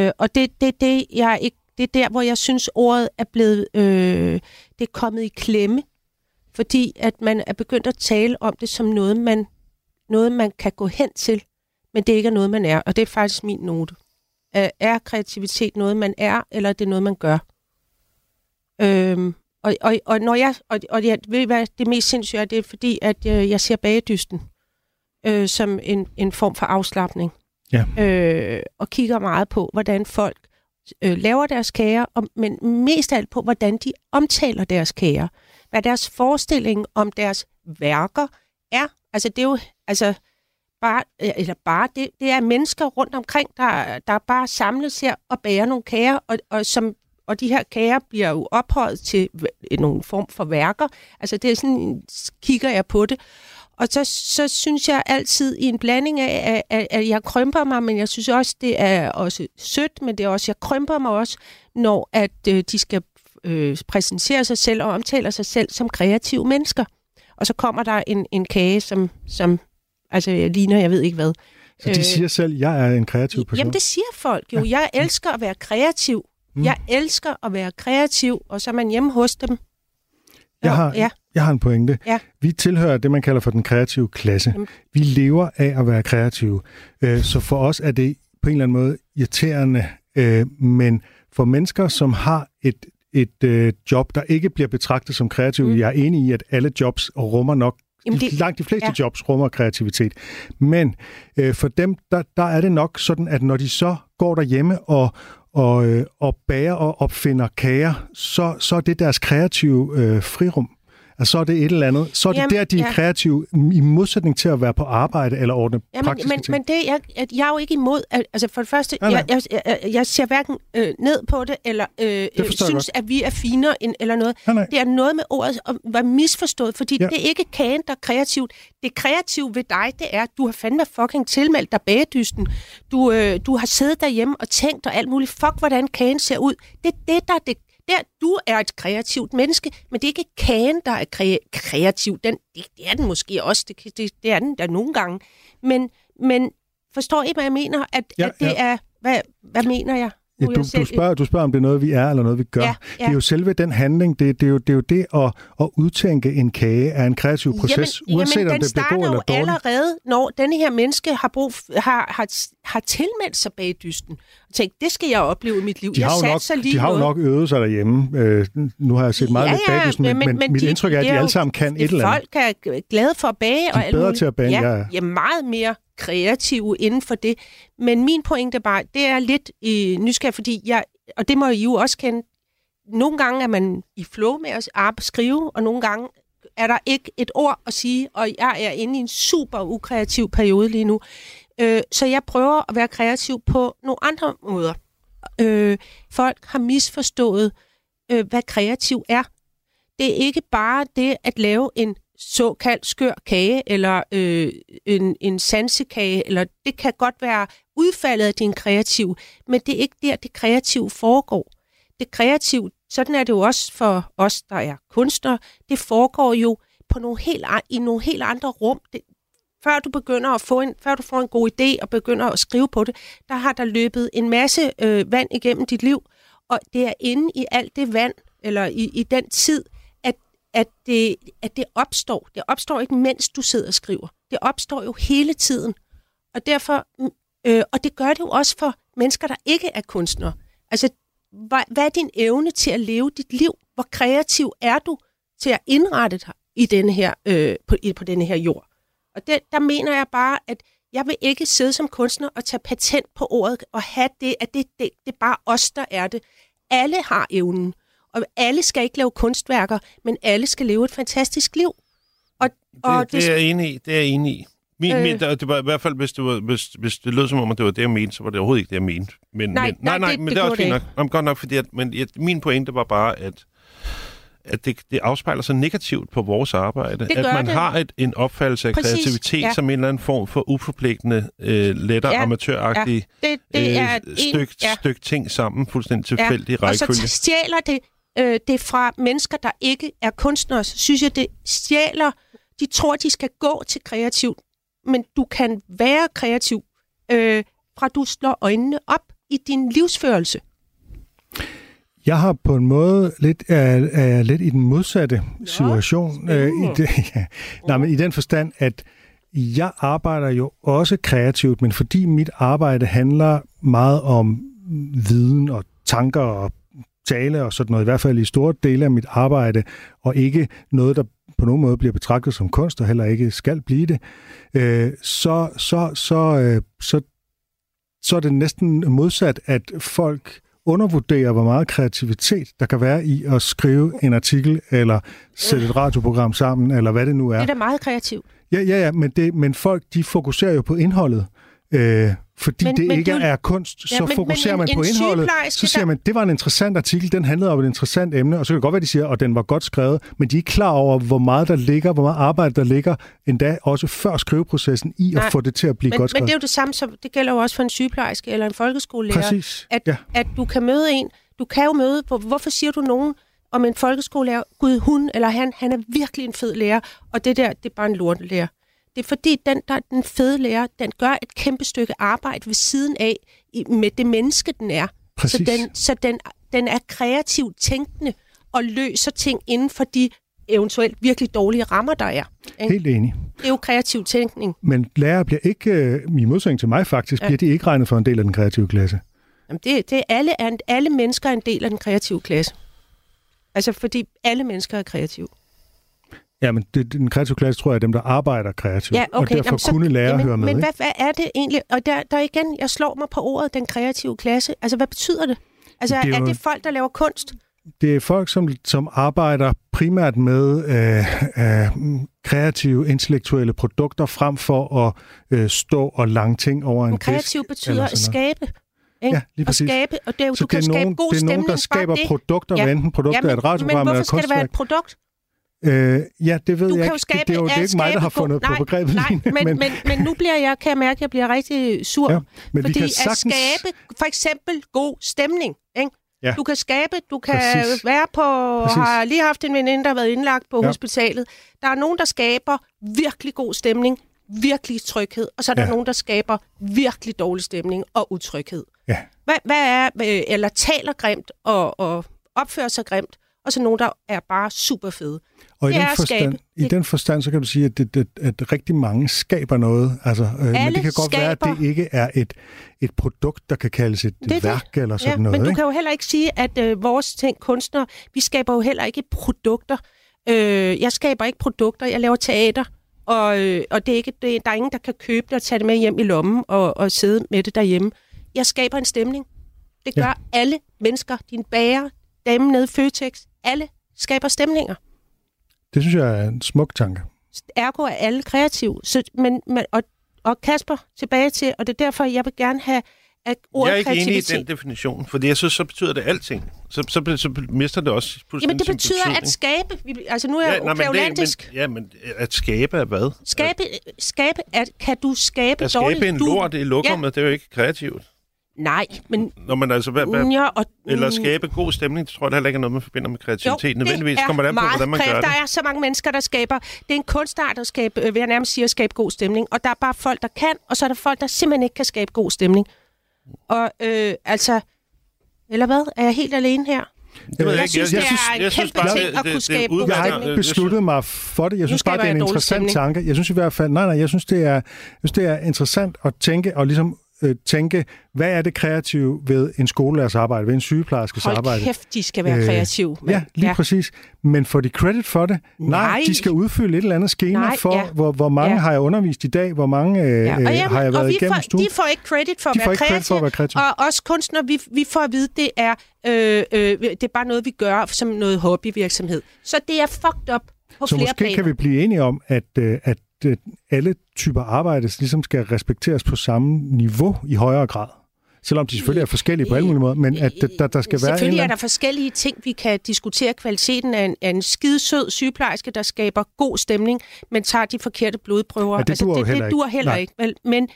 Øh, og det, det, det, jeg ikke, det er der, hvor jeg synes, ordet er blevet øh, det er kommet i klemme. Fordi at man er begyndt at tale om det som noget, man, noget, man kan gå hen til, men det ikke er noget, man er. Og det er faktisk min note. Er, kreativitet noget, man er, eller er det noget, man gør? Øhm, og, og, og når jeg, og, og jeg ved, hvad det mest sindssyge er, det er fordi, at øh, jeg ser bagedysten øh, som en, en form for afslappning.
Ja.
Øh, og kigger meget på, hvordan folk øh, laver deres kager, og, men mest af alt på, hvordan de omtaler deres kager. Hvad deres forestilling om deres værker er. Altså, det er jo altså, bare, eller bare det, det er mennesker rundt omkring, der, der bare samles her og bærer nogle kager, og, og, som, og de her kager bliver jo ophøjet til nogle form for værker. Altså, det er sådan, kigger jeg på det. Og så, så synes jeg altid i en blanding af, at, at, jeg krymper mig, men jeg synes også, det er også sødt, men det er også, jeg krymper mig også, når at øh, de skal øh, præsenterer sig selv og omtaler sig selv som kreative mennesker. Og så kommer der en, en kage, som, som altså, ligner, jeg ved ikke hvad.
Så de siger selv, at jeg er en kreativ person?
Jamen, det siger folk jo. Ja. Jeg elsker at være kreativ. Mm. Jeg elsker at være kreativ, og så er man hjemme hos dem.
Jeg har,
ja.
Jeg har en pointe.
Ja.
Vi tilhører det, man kalder for den kreative klasse.
Jamen.
Vi lever af at være kreative. Øh, Så for os er det på en eller anden måde irriterende, øh, men for mennesker, som har et, et øh, job, der ikke bliver betragtet som kreativ, mm. jeg er enig i, at alle jobs rummer nok
Jamen,
det, langt de fleste ja.
ja.
jobs rummer kreativitet. Men øh, for dem, der, der er det nok sådan, at når de så går derhjemme og, og, øh, og bager og opfinder kager, så, så er det deres kreative øh, frirum. Altså, så er det et eller andet. Så er det
Jamen,
der, de er
ja.
kreative, i modsætning til at være på arbejde eller ordne
Ja, men,
praktiske
men,
ting.
men det, jeg, jeg, er jo ikke imod, altså for det første,
nej.
jeg, jeg, jeg, jeg ser hverken øh, ned på det, eller øh, øh,
forstår jeg
synes, at vi er finere end, eller noget.
Nej.
Det er noget med ordet at være misforstået, fordi
Ja.
ja. det er ikke kagen, der er kreativt. Det kreative ved dig, det er, at du har fandme fucking tilmeldt dig bagedysten. Du, øh, du har siddet derhjemme og tænkt og alt muligt. Fuck, hvordan kagen ser ud. Det er det, der er det der, du er et kreativt menneske, men det er ikke kagen, der er kre- kreativ. Den, det, det er den måske også, det, det, det er den der nogle gange. Men, men forstår I, hvad jeg mener? At,
Ja,
at det
ja.
er... Hvad, hvad mener jeg?
Ja, du,
jeg
du, spørger, du spørger, om det er noget, vi er, eller noget, vi gør.
Ja,
Det er
ja.
jo selve den handling, det, det, er, jo, det er jo det at, at udtænke en kage er en kreativ proces,
jamen,
uanset
jamen,
om
den
det bliver god
starter
eller dårlig.
allerede, når denne her menneske har, brug, har, har, har tilmeldt sig bagdysten. Og tænkt, det skal jeg opleve i mit liv.
De
jeg
har, jo nok,
lige
de har jo nok øvet sig derhjemme. Øh, nu har jeg set meget
Ja,
lidt
ja,
bagdysten, men, men, men mit
de-
indtryk er, at de alle sammen kan et eller andet.
Folk er glade for at bage. og
er
alt
bedre
muligt.
til at bage,
ja,
ja, ja.
ja, meget mere kreative inden for det. Men min pointe bare, det er lidt øh, nysgerrig, fordi jeg, og det må I jo også kende, nogle gange er man i flow med at arbejde, skrive, og nogle gange er der ikke et ord at sige, og jeg er inde i en super ukreativ periode lige nu. Øh, så jeg prøver at være kreativ på nogle andre måder. Øh, folk har misforstået, øh, hvad kreativ er. Det er ikke bare det at lave en såkaldt skør kage, eller øh, en, en sansekage, eller det kan godt være udfaldet af din kreativ, men det er ikke der, det kreative foregår. Det kreative, sådan er det jo også for os, der er kunstnere, det foregår jo på nogle helt, i nogle helt andre rum. Det, før du begynder at få en, før du får en god idé og begynder at skrive på det, der har der løbet en masse øh, vand igennem dit liv, og det er inde i alt det vand, eller i, i den tid, at, det, at det opstår. Det opstår ikke, mens du sidder og skriver. Det opstår jo hele tiden. Og derfor, øh, og det gør det jo også for mennesker, der ikke er kunstnere. Altså, hvad, hvad er din evne til at leve dit liv? Hvor kreativ er du til at indrette dig i denne her, øh, på, i, på denne her jord? Og det, der mener jeg bare, at jeg vil ikke sidde som kunstner og tage patent på ordet og have det, at det, det, det er bare os, der er det. Alle har evnen, og alle skal ikke lave kunstværker, men alle skal leve et fantastisk liv. Og, og
Det, det er jeg enig i. Det er jeg enig i. Min,
Øh.
øh. min, det var i hvert fald, hvis det, var, hvis, hvis det lød som om, at det var det, jeg mente, så var det overhovedet ikke det, jeg mente. Men,
Nej,
men,
nej,
nej,
det-
men
det
det, er også fint
det
nok. Jamen, godt nok, fordi at, men, jeg, min pointe var bare, at at det, det afspejler sig negativt på vores arbejde.
Det
at man
det.
har et, en opfattelse af
Præcis,
kreativitet
ja.
som en eller anden form for uforpligtende, øh, lettere,
Ja,
ja, amatøragtig
det, det er
øh, stykke
ja.
styk ting sammen, fuldstændig tilfældig ja.
Og så
rækkefølge.
stjæler det, øh, det fra mennesker, der ikke er kunstnere. Så synes jeg, det stjæler... De tror, de skal gå til kreativt, men du kan være kreativ, øh, fra du slår øjnene op i din livsførelse.
Jeg har på en måde lidt, er, er lidt i den modsatte situation. Øh, i, det, ja. Nej, men i den forstand, at jeg arbejder jo også kreativt, men fordi mit arbejde handler meget om viden og tanker og tale og sådan noget, i hvert fald i store dele af mit arbejde, og ikke noget, der på nogen måde bliver betragtet som kunst, og heller ikke skal blive det, øh, så, så, så, øh, så, så er det næsten modsat, at folk undervurderer, hvor meget kreativitet der kan være i at skrive en artikel, eller sætte et radioprogram sammen, eller hvad det nu
Det
er.
er da meget kreativt.
Ja, ja, ja, men, det, men folk, de fokuserer jo på indholdet. Øh, fordi
Men-
men, det
men
ikke
det er
kunst,
Ja,
så
men-
fokuserer
men en-
man på
en
indholdet. Så siger
der-
man, det var en interessant artikel, den handlede om et interessant emne, og så kan det godt være, de siger, og den var godt skrevet, men de er ikke klar over, hvor meget der ligger, hvor meget arbejde der ligger, endda også før skriveprocessen, i
Nej,
at få det til at blive
Men,
godt
men
skrevet.
det er jo det samme, som det gælder jo også for en sygeplejerske eller en folkeskolelærer.
Præcis,
At,
ja.
at du kan møde en, du kan jo møde, hvor, hvorfor siger du nogen, om en folkeskolelærer, gud, hun eller han, han er virkelig en fed lærer, og det der, det er bare en lortelærer. Det er fordi, den, der, den fede lærer, den gør et kæmpe stykke arbejde ved siden af i, med det menneske, den er.
Præcis.
Så, den, så den, den er kreativt tænkende og løser ting inden for de eventuelt virkelig dårlige rammer, der er. Ikke?
Helt enig.
Det er jo kreativ tænkning.
Men lærere bliver ikke, øh, i modsætning til mig faktisk,
Ja.
bliver de ikke regnet for en del af den kreative klasse.
Jamen det, det er alle, er, alle mennesker er en del af den kreative klasse. Altså, fordi alle mennesker er kreative.
Ja, men det, den kreative klasse tror jeg er dem, der arbejder kreativt.
Ja, okay.
Og derfor
Jamen, så-
kunne lærer
jamen,
høre med.
Men hvad, hvad er det egentlig? Og der, der igen, jeg slår mig på ordet, den kreative klasse. Altså, hvad betyder det? Altså,
Det er
er,
jo-
er det folk, der laver kunst?
Det er folk, som, som arbejder primært med øh, øh, kreative, intellektuelle produkter, frem for at øh, stå og lange ting over en
Men
disk.
kreativ betyder at skabe. Ikke?
Ja, lige
At
præcis.
skabe, og det er jo,
Så
du kan
det er
skabe
nogen,
god
det er nogen, der skaber
det.
produkter,
Ja.
hvad enten produkter
men,
er et radioprogram
men
eller
hvorfor
et
skal det være et
kunstværk.
produkt?
Øh, ja, det ved
Du
jeg
kan
ikke.
skabe,
det, det er jo det er ikke mig, der har fundet
god-
på begrebet.
Nej, men, men, men, men nu bliver jeg, kan jeg mærke, at jeg bliver rigtig sur.
Ja, men vi
fordi
kan sagtens...
at skabe for eksempel god stemning. Ikke?
Ja.
Du kan skabe, du kan
Præcis.
være på,
Præcis.
har lige haft en veninde, der har været indlagt på
Ja.
hospitalet. Der er nogen, der skaber virkelig god stemning, virkelig tryghed, og så er der
Ja.
nogen, der skaber virkelig dårlig stemning og utryghed.
Ja.
Hvad, hvad er, øh, eller taler grimt og, og opfører sig grimt, og så nogen, der er bare super fede.
Og i den, forstand, i den forstand, så kan du sige, at, det, det, at rigtig mange skaber noget. Altså, øh, men det kan godt være,
skaber.
at det ikke er et, et produkt, der kan kaldes et
Det er det.
værk eller sådan
ja,
noget.
men du
ikke?
kan jo heller ikke sige, at øh, vores ting, kunstnere, vi skaber jo heller ikke produkter. Øh, jeg skaber ikke produkter, jeg laver teater, og, øh, og det er ikke, det, der er ingen, der kan købe det og tage det med hjem i lommen og, og sidde med det derhjemme. Jeg skaber en stemning. Det gør
ja.
alle mennesker. Din bager, damen nede i Føtex, alle skaber stemninger.
Det synes jeg er en smuk tanke.
Ergo er alle kreative. Så, men, men, og, og Kasper, tilbage til, og det er derfor, jeg vil gerne have, at ordet
Jeg er ikke enig i den definition, fordi jeg synes, så betyder det alting. Så, så, så mister det også
Jamen, det betyder
betydning.
at skabe. Altså, nu er jeg
Ja,
ja,
men, ja, men at skabe er hvad?
Skabe, skabe at, kan du skabe
At
dårligt?
skabe en
du,
lort i lokummet, det er jo ikke kreativt.
Nej, men...
Når man altså, hvad, hvad,
Ja, og,
eller skabe god stemning, det tror jeg heller ikke er noget, man forbinder med kreativitet.
Jo,
Nødvendigvis
det
kommer det
er
an på,
meget
hvordan man
kræ-
gør det.
Der er så mange mennesker, der skaber... Det er en kunstart at skabe, øh, vil jeg nærmest sige, at skabe god stemning. Og der er bare folk, der kan, og så er der folk, der simpelthen ikke kan skabe god stemning. Og øh, altså... Eller hvad? Er jeg helt alene her?
Det ved
Jeg
ikke.
synes, det er en kæmpe
bare,
ting at kunne skabe god
Jeg har
stemning.
ikke besluttet mig for det. Jeg synes bare, det er en
jeg
interessant tanke. Jeg synes i hvert fald, nej, nej, jeg synes, det er, jeg synes, det er interessant at tænke og ligesom øh, tænke, hvad er det kreative ved en skolelærers arbejde, ved en sygeplejerskes
Hold
arbejde?
kæft, de skal være
Øh,
kreative. mand.
Ja, lige ja. præcis. Men får de credit for det? Nej,
Nej.
de skal udfylde et eller andet schema
Nej,
for,
ja.
hvor, hvor mange
Ja.
har jeg undervist i dag, hvor mange øh,
Ja, og,
øh,
jamen,
har jeg
og
været
vi
igennem
får,
stuen?
de får ikke credit for at
De
være
ikke credit
kreative.
for at være kreative.
Og os kunstnere, vi, vi får at vide, det er, øh, øh, det er bare noget, vi gør som noget hobbyvirksomhed. Så det er fucked up på
Så
flere
måske
planer.
kan vi blive enige om, at, øh, at alle typer arbejde ligesom skal respekteres på samme niveau i højere grad. Selvom de selvfølgelig er forskellige på alle mulige måder, men at der, der, skal være
Selvfølgelig er der forskellige ting, vi kan diskutere. Kvaliteten af en, af en skidesød sygeplejerske, der skaber god stemning, men tager de forkerte blodprøver. Altså,
Ja, det duer jo
det,
heller
det
ikke.
duer heller
Nej.
ikke. Vel? Men,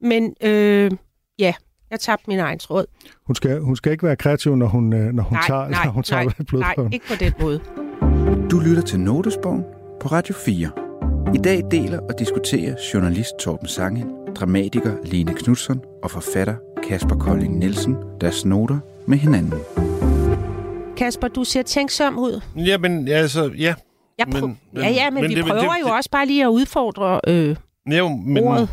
men øh, ja, jeg tabte min egen tråd.
Hun skal, hun skal ikke være kreativ, når hun, øh, når hun
nej,
tager,
nej,
når hun tager
nej,
blodprøven.
nej, ikke på den måde.
Du lytter til Notesbogen på Radio 4. I dag deler og diskuterer journalist Torben Sangel, dramatiker Lene Knudsen og forfatter Kasper Kolding Nielsen deres noter med hinanden.
Kasper, du ser tænksom ud.
Ja, men altså, ja.
Jeg
Men-
prøv...
men-
ja, ja, men,
men
vi
det-
prøver
det-
jo
det-
også bare lige at udfordre øh,
Jo, men,
ordet.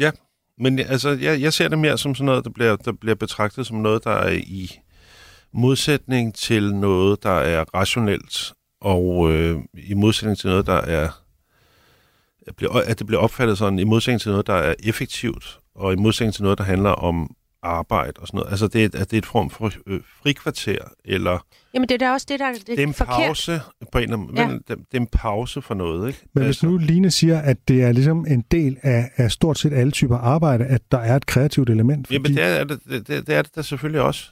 Ja, men altså, jeg, jeg ser det mere som sådan noget, der bliver, der bliver betragtet som noget, der er i modsætning til noget, der er rationelt, og øh, i modsætning til noget, der er at det bliver opfattet sådan, i modsætning til noget, der er effektivt, og i modsætning til noget, der handler om arbejde og sådan noget. Altså, det er, et- at det er et form for øh, frikvarter, eller
Jamen, det er da også det, der er det
det er en
forkert.
pause på en eller anden,
Ja.
ja. det, det er en pause for noget, ikke?
Men hvis
Altså,
nu Line siger, at det er ligesom en del af, af stort set alle typer arbejde, at der er et kreativt element. Fordi,
Jamen, det er det, det, det, er det da selvfølgelig også.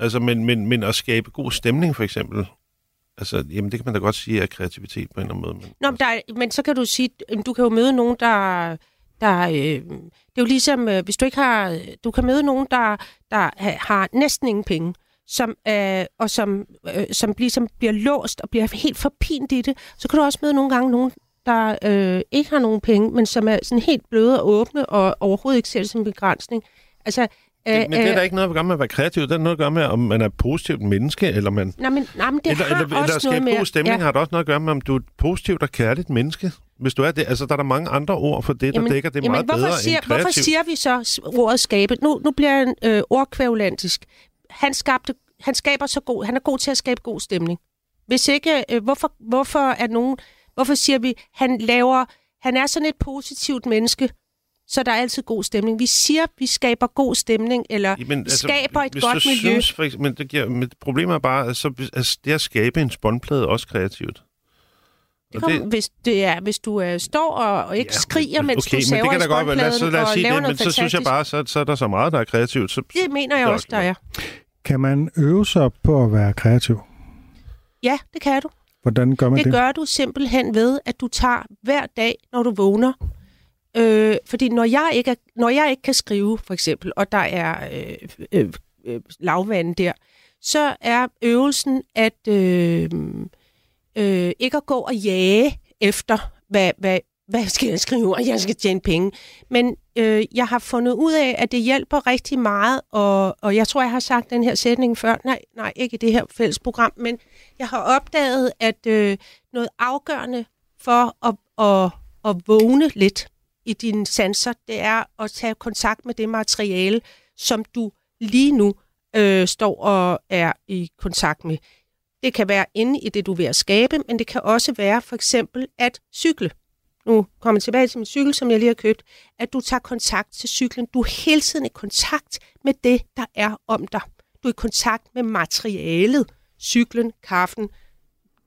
Altså, men, men, men at skabe god stemning, for eksempel, altså, jamen, det kan man da godt sige er kreativitet på en eller anden måde. Men,
Nå, men, der, er- men så kan du sige, du kan jo møde nogen, der... der øh, det er jo ligesom, øh, hvis du ikke har... Du kan møde nogen, der, der ha- har næsten ingen penge. som, øh, og som, øh, som ligesom bliver låst og bliver helt forpint i det. Så kan du også møde nogle gange nogen, der øh, ikke har nogen penge, men som er sådan helt bløde og åbne og overhovedet ikke ser det som en begrænsning. Altså,
Det, men det er
øh,
da ikke noget at gøre med at være kreativ. Det er noget at gøre med, om man er et positivt menneske, eller man...
Nej, men, nej, men det
eller,
har
eller,
også
eller
noget
god stemning
ja.
har det også noget at gøre med, om du er et positivt og kærligt menneske. Hvis du er det, altså der er der mange andre ord for det, der dækker det
jamen,
meget
hvorfor
bedre
siger,
end kreativ.
Hvorfor siger vi så ordet skabe? Nu, nu bliver han øh, ordkvævlantisk. Han, skabte, han skaber så god, han er god til at skabe god stemning. Hvis ikke, øh, hvorfor, hvorfor er nogen, hvorfor siger vi, han laver, han er sådan et positivt menneske, så der er altid god stemning. Vi siger, vi skaber god stemning, eller
Jamen,
altså, skaber et godt miljø.
Synes, for eksempel, men det giver, men problemet er bare, at så, altså, det at skabe en spåndplade er også kreativt.
Det kom, hvis, det er, hvis du øh, står og, og ikke ja, skriger, mens
okay,
du saver
men det kan da godt være. Lad os, lad os sige det, men så synes jeg
fantastisk.
bare, så, så er der så meget, der er kreativt. Så,
Det mener jeg
Det
også,
også
der er.
Kan man øve sig på at være kreativ?
Ja, det kan du.
Hvordan gør man det?
Det gør du simpelthen ved, at du tager hver dag, når du vågner. Øh, fordi når jeg, ikke er, når jeg ikke kan skrive, for eksempel, og der er øh, øh, øh, lavvand der, så er øvelsen at øh, øh, ikke at gå og jage efter, hvad, hvad, hvad skal jeg skrive, og jeg skal tjene penge. Men øh, jeg har fundet ud af, at det hjælper rigtig meget, og, og jeg tror, jeg har sagt den her sætning før. Nej, nej, ikke i det her fælles program, men jeg har opdaget, at øh, noget afgørende for at, at, at vågne lidt i dine sanser, det er at tage kontakt med det materiale, som du lige nu øh, står og er i kontakt med. Det kan være inde i det, du er ved at skabe, men det kan også være for eksempel at cykle. Nu kommer jeg tilbage til min cykel, som jeg lige har købt. At du tager kontakt til cyklen. Du er hele tiden i kontakt med det, der er om dig. Du er i kontakt med materialet. Cyklen, kaffen,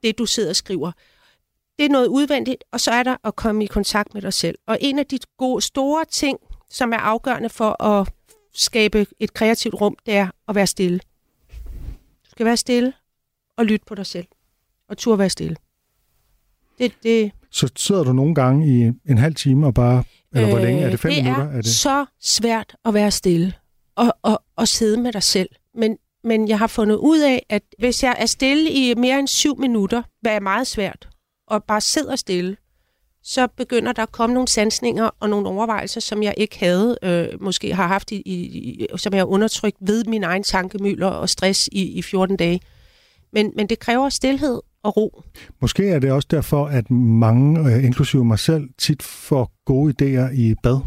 det du sidder og skriver. Det er noget udvendigt, og så er der at komme i kontakt med dig selv. Og en af de gode, store ting, som er afgørende for at skabe et kreativt rum, det er at være stille. Du skal være stille og lytte på dig selv. Og turde være stille. Det, det,
Så sidder du nogle gange i en halv time og bare... Eller hvor længe? Er det fem
Øh, det
minutter?
Er
Er det?
så svært at være stille og, og, og sidde med dig selv. Men, men jeg har fundet ud af, at hvis jeg er stille i mere end syv minutter, hvad er meget svært, og bare sidder stille, så begynder der at komme nogle sansninger og nogle overvejelser, som jeg ikke havde, øh, måske har haft, i, i, som jeg har undertrykt ved min egen tankemøller og stress i, i 14 dage. Men, men det kræver stillhed og ro.
Måske er det også derfor, at mange, øh, inklusive mig selv, tit får gode idéer i bad.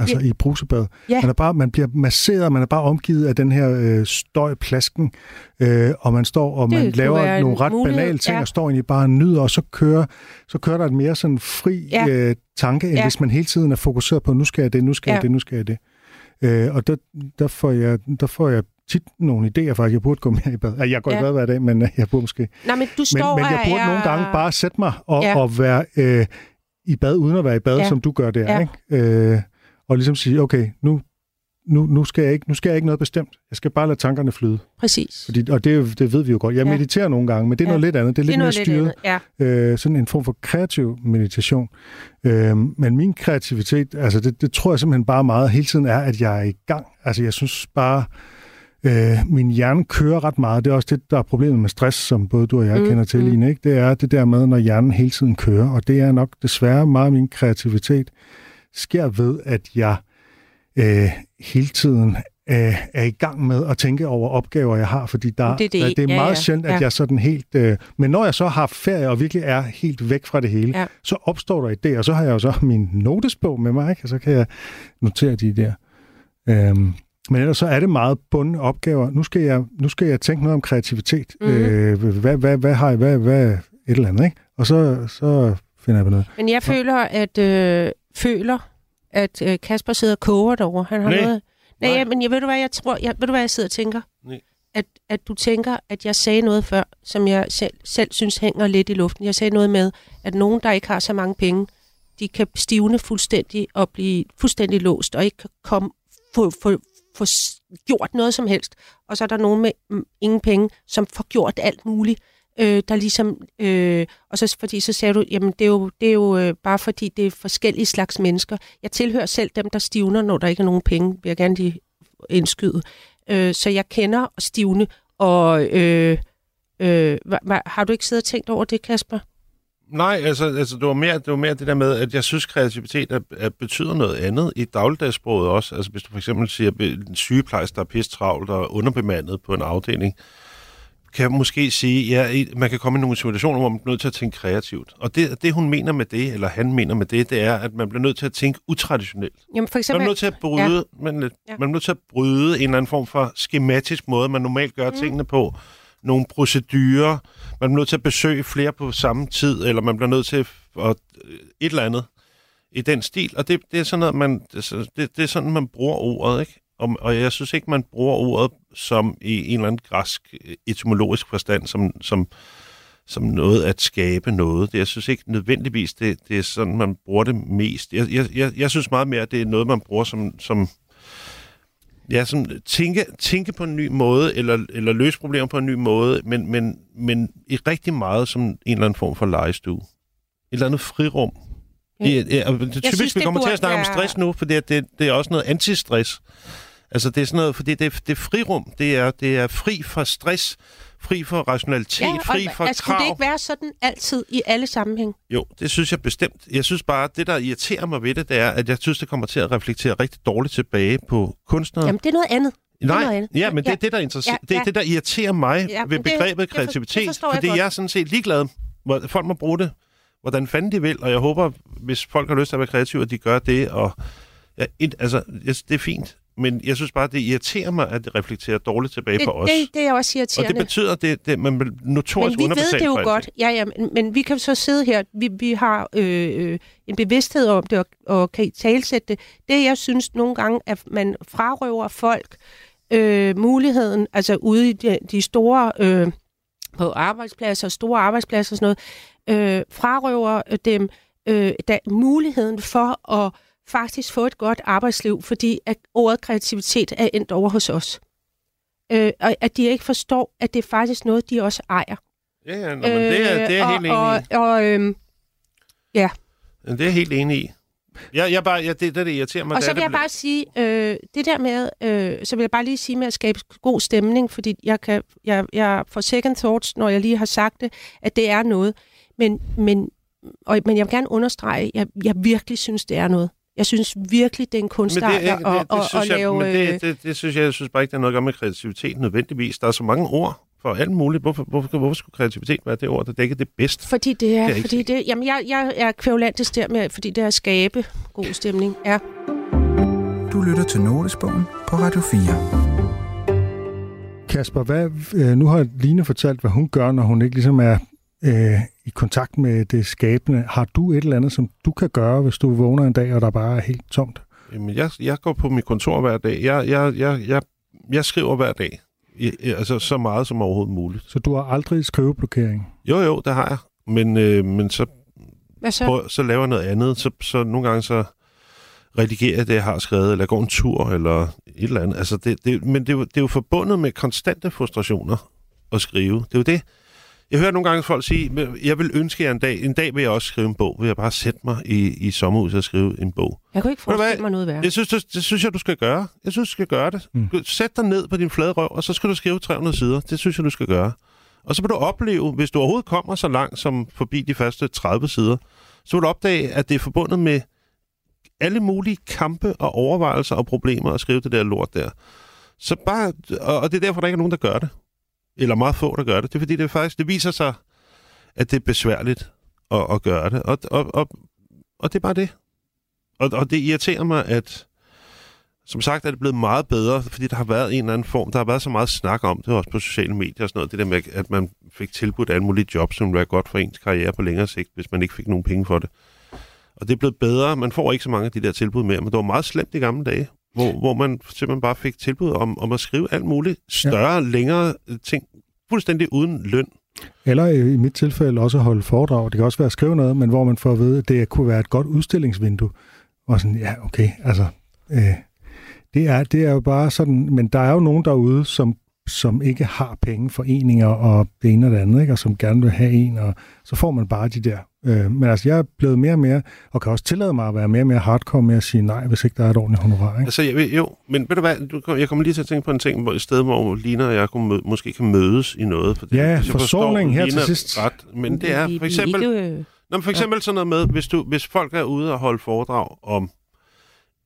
Altså
Ja.
i brusebad.
Ja.
Man, er bare, man bliver masseret, man er bare omgivet af den her øh, støj, plasken, øh, og man står og
Det
man laver
en
nogle ret
mulighed,
banale ting,
ja.
og står egentlig bare og nyder, og så kører, så kører der et mere sådan fri
Ja.
øh, tanke, end
Ja.
hvis man hele tiden er fokuseret på, nu skal jeg det, nu skal jeg
Ja.
det, nu skal jeg det. Øh, og der, der, får jeg, der får jeg tit nogle idéer, faktisk. Jeg burde gå mere i bad. Ja, Jeg går
Ja.
i bad hver dag, men øh, jeg burde måske
Nej, men du
men,
står
men jeg
og
burde
er...
nogle gange bare sætte mig og, ja. Og være øh, i bad, uden at være i bad. Ja. som du gør der.
Ja.
Ikke? Øh, og ligesom sige, okay, nu, nu, nu, skal jeg ikke, nu skal jeg ikke noget bestemt. Jeg skal bare lade tankerne flyde.
Præcis.
Fordi, og det, det ved vi jo godt. Jeg
Ja.
mediterer nogle gange, men det er
Ja.
noget lidt andet. Det er lidt
det er
mere styret.
lidt. Ja.
Øh, sådan en form for kreativ meditation. Øh, men min kreativitet, altså det, det tror jeg simpelthen bare meget hele tiden er, at jeg er i gang. Altså jeg synes bare, øh, min hjerne kører ret meget. Det er også det, der er problemet med stress, som både du og jeg mm, kender til,
mm.
Line. Ikke? Det er det der med, når hjernen hele tiden kører. Og det er nok desværre meget min kreativitet sker ved, at jeg øh, hele tiden øh, er i gang med at tænke over opgaver, jeg har, fordi der,
Det er det.
der, det er
Ja,
meget
ja.
sjældent, at
Ja.
jeg sådan helt... Øh, men når jeg så har ferie og virkelig er helt væk fra det hele,
Ja.
så opstår der idéer, og så har jeg jo så min notesbog med mig, ikke? og så kan jeg notere de der. Øhm, men ellers så er det meget bundne opgaver. Nu skal jeg, nu skal jeg tænke noget om kreativitet.
Mhm.
Øh, hvad, hvad, hvad har jeg? Hvad, hvad, et eller andet, ikke? Og så, så finder jeg på noget.
Men jeg føler, at øh, føler, at øh, Kasper sidder og koger derovre. Han har
Nej.
noget... Nej,
Nej.
men jeg ved du hvad, jeg tror, jeg, ved du hvad jeg sidder og tænker?
Nej.
At, at du tænker, at jeg sagde noget før, som jeg selv, selv synes hænger lidt i luften. Jeg sagde noget med, at nogen, der ikke har så mange penge, de kan stivne fuldstændig og blive fuldstændig låst, og ikke kan komme, få, få, få gjort noget som helst. Og så er der nogen med mm, ingen penge, som får gjort alt muligt. Øh, der ligesom, øh, og så fordi så sagde du, jamen det er jo, det er jo øh, bare fordi det er forskellige slags mennesker. Jeg tilhører selv dem, der stivner, når der ikke er nogen penge, vil jeg gerne lige indskyde. Øh, så jeg kender og stivne Og øh, øh, hva, har du ikke siddet og tænkt over det, Kasper?
Nej, altså, altså det, var mere, det var mere det der med, at jeg synes, kreativitet er, er, betyder noget andet i dagligdagssproget også. Altså hvis du for eksempel siger, at en sygeplejerske, der er pisse travlt og underbemandet på en afdeling, kan måske sige, ja, man kan komme i nogle situationer, hvor man bliver nødt til at tænke kreativt. Og det, det, hun mener med det, eller han mener med det, det er, at man bliver nødt til at tænke utraditionelt.
Jamen for eksempel,
man er nødt til at bryde, ja. man, man er nødt til at bryde en eller anden form for skematisk måde, man normalt gør mm. tingene på. Nogle procedurer. Man bliver nødt til at besøge flere på samme tid, eller man bliver nødt til at, et eller andet i den stil. Og det, det er sådan noget, man, det, det er sådan, man bruger ordet, ikke? Og, og jeg synes ikke, man bruger ordet som i en eller anden græsk øh, etymologisk forstand, som, som, som noget at skabe noget. Det, jeg synes ikke nødvendigvis, det, det er sådan, man bruger det mest. Jeg, jeg, jeg, jeg synes meget mere, at det er noget, man bruger som, som ja, som tænke, tænke på en ny måde, eller, eller løse problemer på en ny måde, men, men, men i rigtig meget som en eller anden form for legestue. Et eller andet frirum. Mm. Ja, ja, det, typisk, synes, vi kommer til at snakke være... om stress nu, for det, det, det er også noget antistress. Altså det er sådan noget, fordi det, det frirum, det er, det er fri fra stress, fri for rationalitet, ja, fri for altså, krav.
Skulle det ikke være sådan altid i alle sammenhæng?
Jo, det synes jeg bestemt. Jeg synes bare, at det, der irriterer mig ved det, det er, at jeg synes, det kommer til at reflektere rigtig dårligt tilbage på kunstnere.
Jamen, det er noget andet.
Nej, ja, men det er det, der, interesser- ja, ja. det, er det, der irriterer mig ja, ved begrebet det, kreativitet. Det for, fordi jeg, jeg er sådan set ligeglad. Hvor folk må bruge det, hvordan fanden de vil, og jeg håber, hvis folk har lyst til at være kreative, at de gør det, og ja, et, altså, det er fint men jeg synes bare, det irriterer mig, at det reflekterer dårligt tilbage
det,
på os.
Det, det er også irriterende.
Og det betyder, at det, det, man vil notorisk
Men vi ved det jo godt. Ja, ja, men, men vi kan så sidde her, vi, vi har øh, øh, en bevidsthed om det, og, og kan talsætte det. Det, jeg synes nogle gange, at man frarøver folk øh, muligheden, altså ude i de, de store... Øh, på arbejdspladser, store arbejdspladser og sådan noget, øh, frarøver dem øh, da, muligheden for at faktisk få et godt arbejdsliv, fordi at ordet kreativitet er endt over hos os. Øh, og at de ikke forstår, at det er faktisk noget, de også ejer.
Ja, ja, nå, men det er, det er øh, helt
og,
enig
i. Og, og, øhm, ja.
Det er helt enig i. Jeg, jeg bare, jeg, det, det, det irriterer mig.
Og så vil jeg bare sige, øh, det der med, øh, så vil jeg bare lige sige med at skabe god stemning, fordi jeg, kan, jeg, jeg får second thoughts, når jeg lige har sagt det, at det er noget. Men, men, og, men jeg vil gerne understrege, at jeg, jeg virkelig synes, det er noget. Jeg synes virkelig, det er en kunstart at, at, at, at lave...
Men det, det, det, synes jeg, jeg synes bare ikke, det har noget at gøre med kreativitet nødvendigvis. Der er så mange ord for alt muligt. Hvorfor, hvorfor, hvorfor skulle kreativitet være det ord, der dækker det bedst?
Fordi det er... fordi det, jamen, jeg, jeg er kvævlantisk der med, fordi det er at skabe god stemning. Ja.
Du lytter til Notesbogen på Radio
4. Kasper, hvad, øh, nu har Line fortalt, hvad hun gør, når hun ikke ligesom er øh, i kontakt med det skabende. Har du et eller andet, som du kan gøre, hvis du vågner en dag, og der bare er helt tomt?
Jamen, jeg, jeg går på mit kontor hver dag. Jeg, jeg, jeg, jeg, jeg skriver hver dag. I, altså så meget som overhovedet muligt.
Så du har aldrig skriveblokering?
Jo, jo, det har jeg. Men, øh, men så,
Hvad så?
Prøv, så laver jeg noget andet. Så, så nogle gange så redigerer jeg det, jeg har skrevet, eller går en tur, eller et eller andet. Altså det, det, men det er, jo, det er jo forbundet med konstante frustrationer at skrive. Det er jo det. Jeg hører nogle gange folk sige, jeg vil ønske jer en dag, en dag vil jeg også skrive en bog. Vil jeg bare sætte mig i, i sommerhuset og skrive en bog.
Jeg kunne ikke forestille mig noget værre.
Jeg synes, det, det, synes jeg, du skal gøre. Jeg synes, du skal gøre det. Mm. Sæt dig ned på din flade røv, og så skal du skrive 300 sider. Det synes jeg, du skal gøre. Og så vil du opleve, hvis du overhovedet kommer så langt som forbi de første 30 sider, så vil du opdage, at det er forbundet med alle mulige kampe og overvejelser og problemer at skrive det der lort der. Så bare, og det er derfor, der ikke er nogen, der gør det eller meget få, der gør det. Det er fordi, det faktisk det viser sig, at det er besværligt at, at gøre det. Og, og, og, og det er bare det. Og, og det irriterer mig, at som sagt er det blevet meget bedre, fordi der har været en eller anden form, der har været så meget snak om det, også på sociale medier og sådan noget, det der med, at man fik tilbudt alle mulige jobs, som var godt for ens karriere på længere sigt, hvis man ikke fik nogen penge for det. Og det er blevet bedre. Man får ikke så mange af de der tilbud mere, men det var meget slemt i gamle dage hvor, hvor man simpelthen bare fik tilbud om, om at skrive alt muligt større, ja. længere ting, fuldstændig uden løn.
Eller i mit tilfælde også at holde foredrag. Det kan også være at skrive noget, men hvor man får at vide, at det kunne være et godt udstillingsvindue. Og sådan, ja, okay, altså, øh, det, er, det er jo bare sådan, men der er jo nogen derude, som som ikke har penge, foreninger og det ene og det andet, ikke? og som gerne vil have en, og så får man bare de der. Øh, men altså, jeg er blevet mere og mere, og kan også tillade mig at være mere og mere hardcore med at sige nej, hvis ikke der er et ordentligt honorar. Ikke?
Altså, jeg, ved- jo, men ved du hvad, jeg kommer lige til at tænke på en ting, hvor et sted, hvor Lina og jeg kunne mø, måske kan mødes i noget. For
Ja,
hvis jeg
forsoning her til sidst.
Ret, men det er for eksempel,
øh,
Nå, men for eksempel sådan noget med, hvis, du, hvis folk er ude og holde foredrag om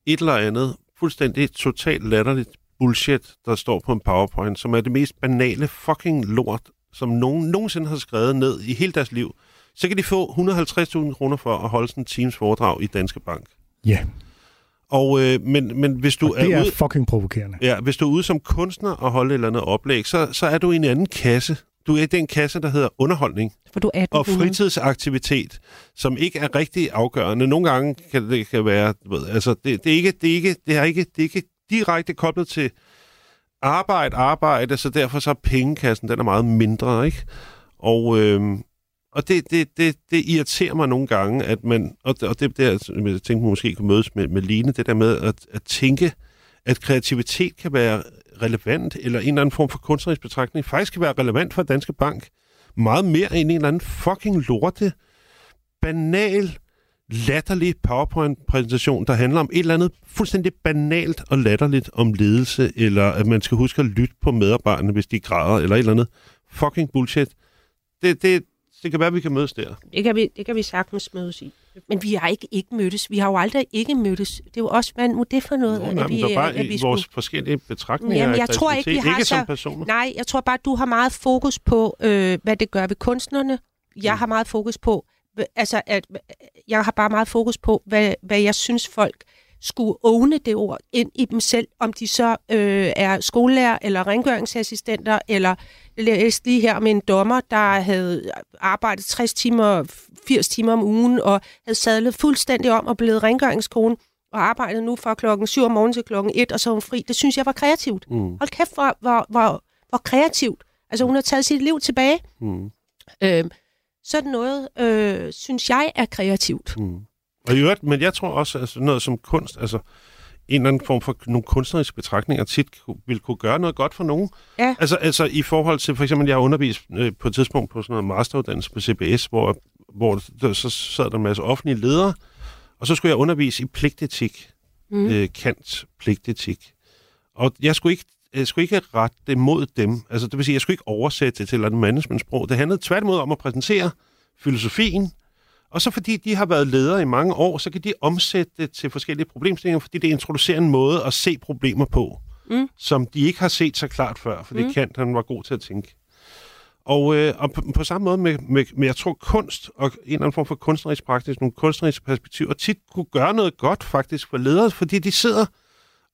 et eller andet fuldstændig totalt latterligt bullshit, der står på en powerpoint, som er det mest banale fucking lort, som nogen nogensinde har skrevet ned i hele deres liv, så kan de få 150.000 kroner for at holde sådan en teams foredrag i Danske Bank.
Ja,
Og, øh, men, men hvis du
og det
er
er
ude...
fucking provokerende.
Ja, hvis du er ude som kunstner og holde et eller andet oplæg, så, så er du i en anden kasse. Du er i den kasse, der hedder underholdning
for du er
og fritidsaktivitet, som ikke er rigtig afgørende. Nogle gange kan det kan være, ved, altså det, det, er ikke, det, er ikke, det, er ikke, det er ikke direkte koblet til arbejde, arbejde, så derfor så er pengekassen, den er meget mindre, ikke? Og, øhm, og det, det, det, det irriterer mig nogle gange, at man, og det, og det der, jeg tænkte, man måske kunne mødes med, med Line, det der med at, at tænke, at kreativitet kan være relevant, eller en eller anden form for kunstnerisk betragtning, faktisk kan være relevant for Danske Bank, meget mere end en eller anden fucking lorte, banal, latterlig PowerPoint-præsentation, der handler om et eller andet fuldstændig banalt og latterligt om ledelse, eller at man skal huske at lytte på medarbejderne, hvis de græder, eller et eller andet fucking bullshit. Det, det, det kan være, at vi kan mødes der.
Det kan, vi, det kan vi sagtens mødes i. Men vi har ikke ikke mødtes. Vi har jo aldrig ikke mødtes. Det er jo også, hvad nu det for noget?
Nå,
at
nej,
vi,
men bare
at vi skulle-
vores forskellige betragtninger
Jamen, jeg tror ikke, vi har
ikke som
så-
personer.
Nej, jeg tror bare, du har meget fokus på, øh, hvad det gør ved kunstnerne. Jeg
Mm.
har meget fokus på, altså, at, jeg har bare meget fokus på, hvad, hvad jeg synes folk skulle åne det ord ind i dem selv, om de så øh, er skolelærer eller rengøringsassistenter, eller jeg læste lige her om en dommer, der havde arbejdet 60 timer, 80 timer om ugen, og havde sadlet fuldstændig om og blevet rengøringskone, og arbejdet nu fra klokken 7 om morgenen til klokken 1, og så hun fri. Det synes jeg var kreativt.
Mm,
Hold kæft, hvor, hvor, hvor, hvor kreativt. Altså, hun har taget sit liv tilbage.
mm,
Øh, sådan noget, øh, synes jeg, er kreativt.
mm. Og i øvrigt, men jeg tror også, at altså, noget som kunst, altså en eller anden form for nogle kunstneriske betragtninger tit vil kunne gøre noget godt for nogen.
Ja.
Altså, altså i forhold til, for eksempel, jeg har undervist øh, på et tidspunkt på sådan noget masteruddannelse på CBS, hvor, hvor der, så sad der en masse offentlige ledere, og så skulle jeg undervise i pligtetik,
mm.
øh, Kants pligtetik. Og jeg skulle ikke jeg skulle ikke rette det mod dem. Altså, det vil sige, jeg skulle ikke oversætte det til et managementsprog. Det handlede tværtimod om at præsentere filosofien, og så fordi de har været ledere i mange år, så kan de omsætte det til forskellige problemstillinger, fordi det introducerer en måde at se problemer på,
Mm.
som de ikke har set så klart før, fordi
mm.
Kant han var god til at tænke. Og, øh, og på, på samme måde med, med, med, jeg tror, kunst og en eller anden form for kunstnerisk praksis, nogle kunstneriske perspektiver, tit kunne gøre noget godt faktisk for ledere, fordi de sidder,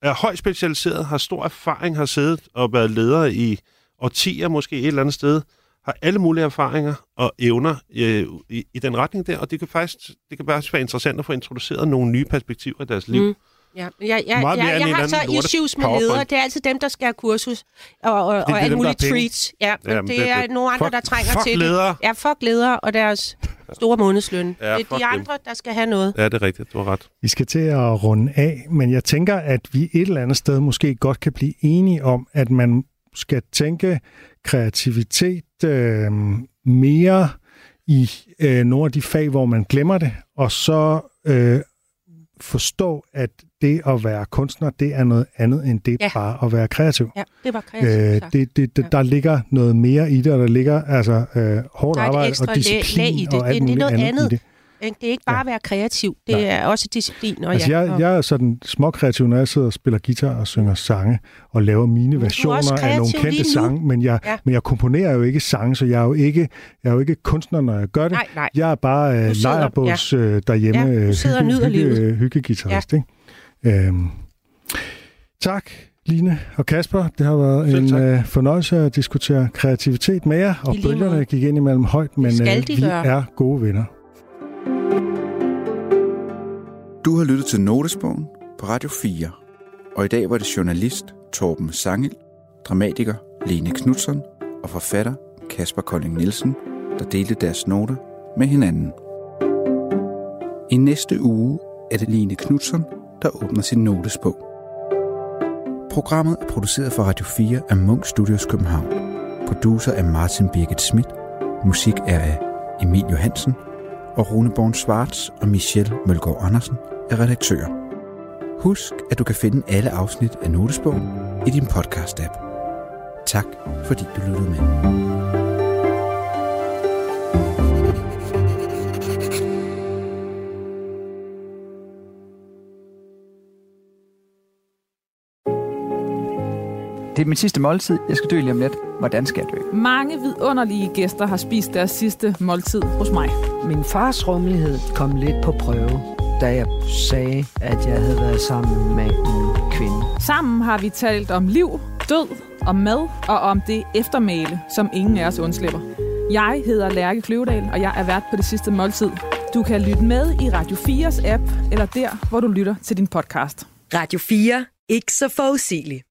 er højt specialiseret, har stor erfaring, har siddet og været ledere i årtier måske et eller andet sted, har alle mulige erfaringer og evner øh, i, i den retning der, og det kan faktisk det kan faktisk være interessant at få introduceret nogle nye perspektiver i deres liv.
Mm.
Mm.
Ja, men jeg, jeg,
Meget
jeg, har så issues med ledere. Det er altid dem, der skal have kursus og, og, og
har penge.
treats. Ja, men
Jamen,
det,
det-
er
det-
nogle andre,
fuck-
der trænger
fuck
til
ledere.
det. Ja, fuck ledere og deres store månedsløn.
Ja,
det er de
dem.
andre, der skal have noget.
Ja, det er rigtigt. Du har ret.
Vi skal til at runde af, men jeg tænker, at vi et eller andet sted måske godt kan blive enige om, at man skal tænke kreativitet øh, mere i øh, nogle af de fag, hvor man glemmer det, og så øh, forstå, at det at være kunstner, det er noget andet end det
Ja.
bare at være kreativ.
Ja, det var kreativt
Øh, det, det, det,
Ja.
Der ligger noget mere i det, og der ligger altså øh, hårdt
Der er
arbejde og disciplin
lag i det.
og alt
Det- det er noget
andet,
andet.
i det.
Det er ikke bare
Ja.
at være kreativ. Det
Nej.
er også disciplin. Og
Altså,
ja,
jeg,
og-
jeg er sådan småkreativ, når jeg sidder og spiller guitar og synger sange og laver mine
er
versioner af nogle kendte sange, men jeg,
Ja.
men jeg komponerer jo ikke sange, så jeg er jo ikke, jeg er jo ikke kunstner, når jeg gør det.
Nej, nej.
Jeg er bare øh,
sidder-
lejerbås øh, derhjemme,
Ja, du
øh,
sidder
hygge,
livet.
hyggegitarrist. Ikke? Øhm, tak, Line og Kasper. Det har været
Selv
en
tak.
øh, fornøjelse at diskutere kreativitet med jer, og bølgerne gik ind imellem højt, men
skal
øh,
de
vi
gøre.
er gode venner.
Du har lyttet til Notesbogen på Radio 4. Og i dag var det journalist Torben Sangel, dramatiker Lene Knudsen og forfatter Kasper Kolding Nielsen, der delte deres noter med hinanden. I næste uge er det Lene Knudsen, der åbner sin notesbog. Programmet er produceret for Radio 4 af Munk Studios København. Producer er Martin Birgit Schmidt. Musik er af Emil Johansen. Og Rune Born Schwartz og Michelle Mølgaard Andersen er redaktører. Husk, at du kan finde alle afsnit af Notesbogen i din podcast-app. Tak, fordi du lyttede med.
Det er min sidste måltid. Jeg skal dø lige om lidt. Hvordan skal jeg dø?
Mange vidunderlige gæster har spist deres sidste måltid hos mig.
Min fars rummelighed kom lidt på prøve, da jeg sagde, at jeg havde været sammen med en kvinde.
Sammen har vi talt om liv, død, om mad og om det eftermæle, som ingen af os undslipper. Jeg hedder Lærke Kløvedal, og jeg er vært på det sidste måltid. Du kan lytte med i Radio 4's app, eller der, hvor du lytter til din podcast.
Radio 4. Ikke så forudsigeligt.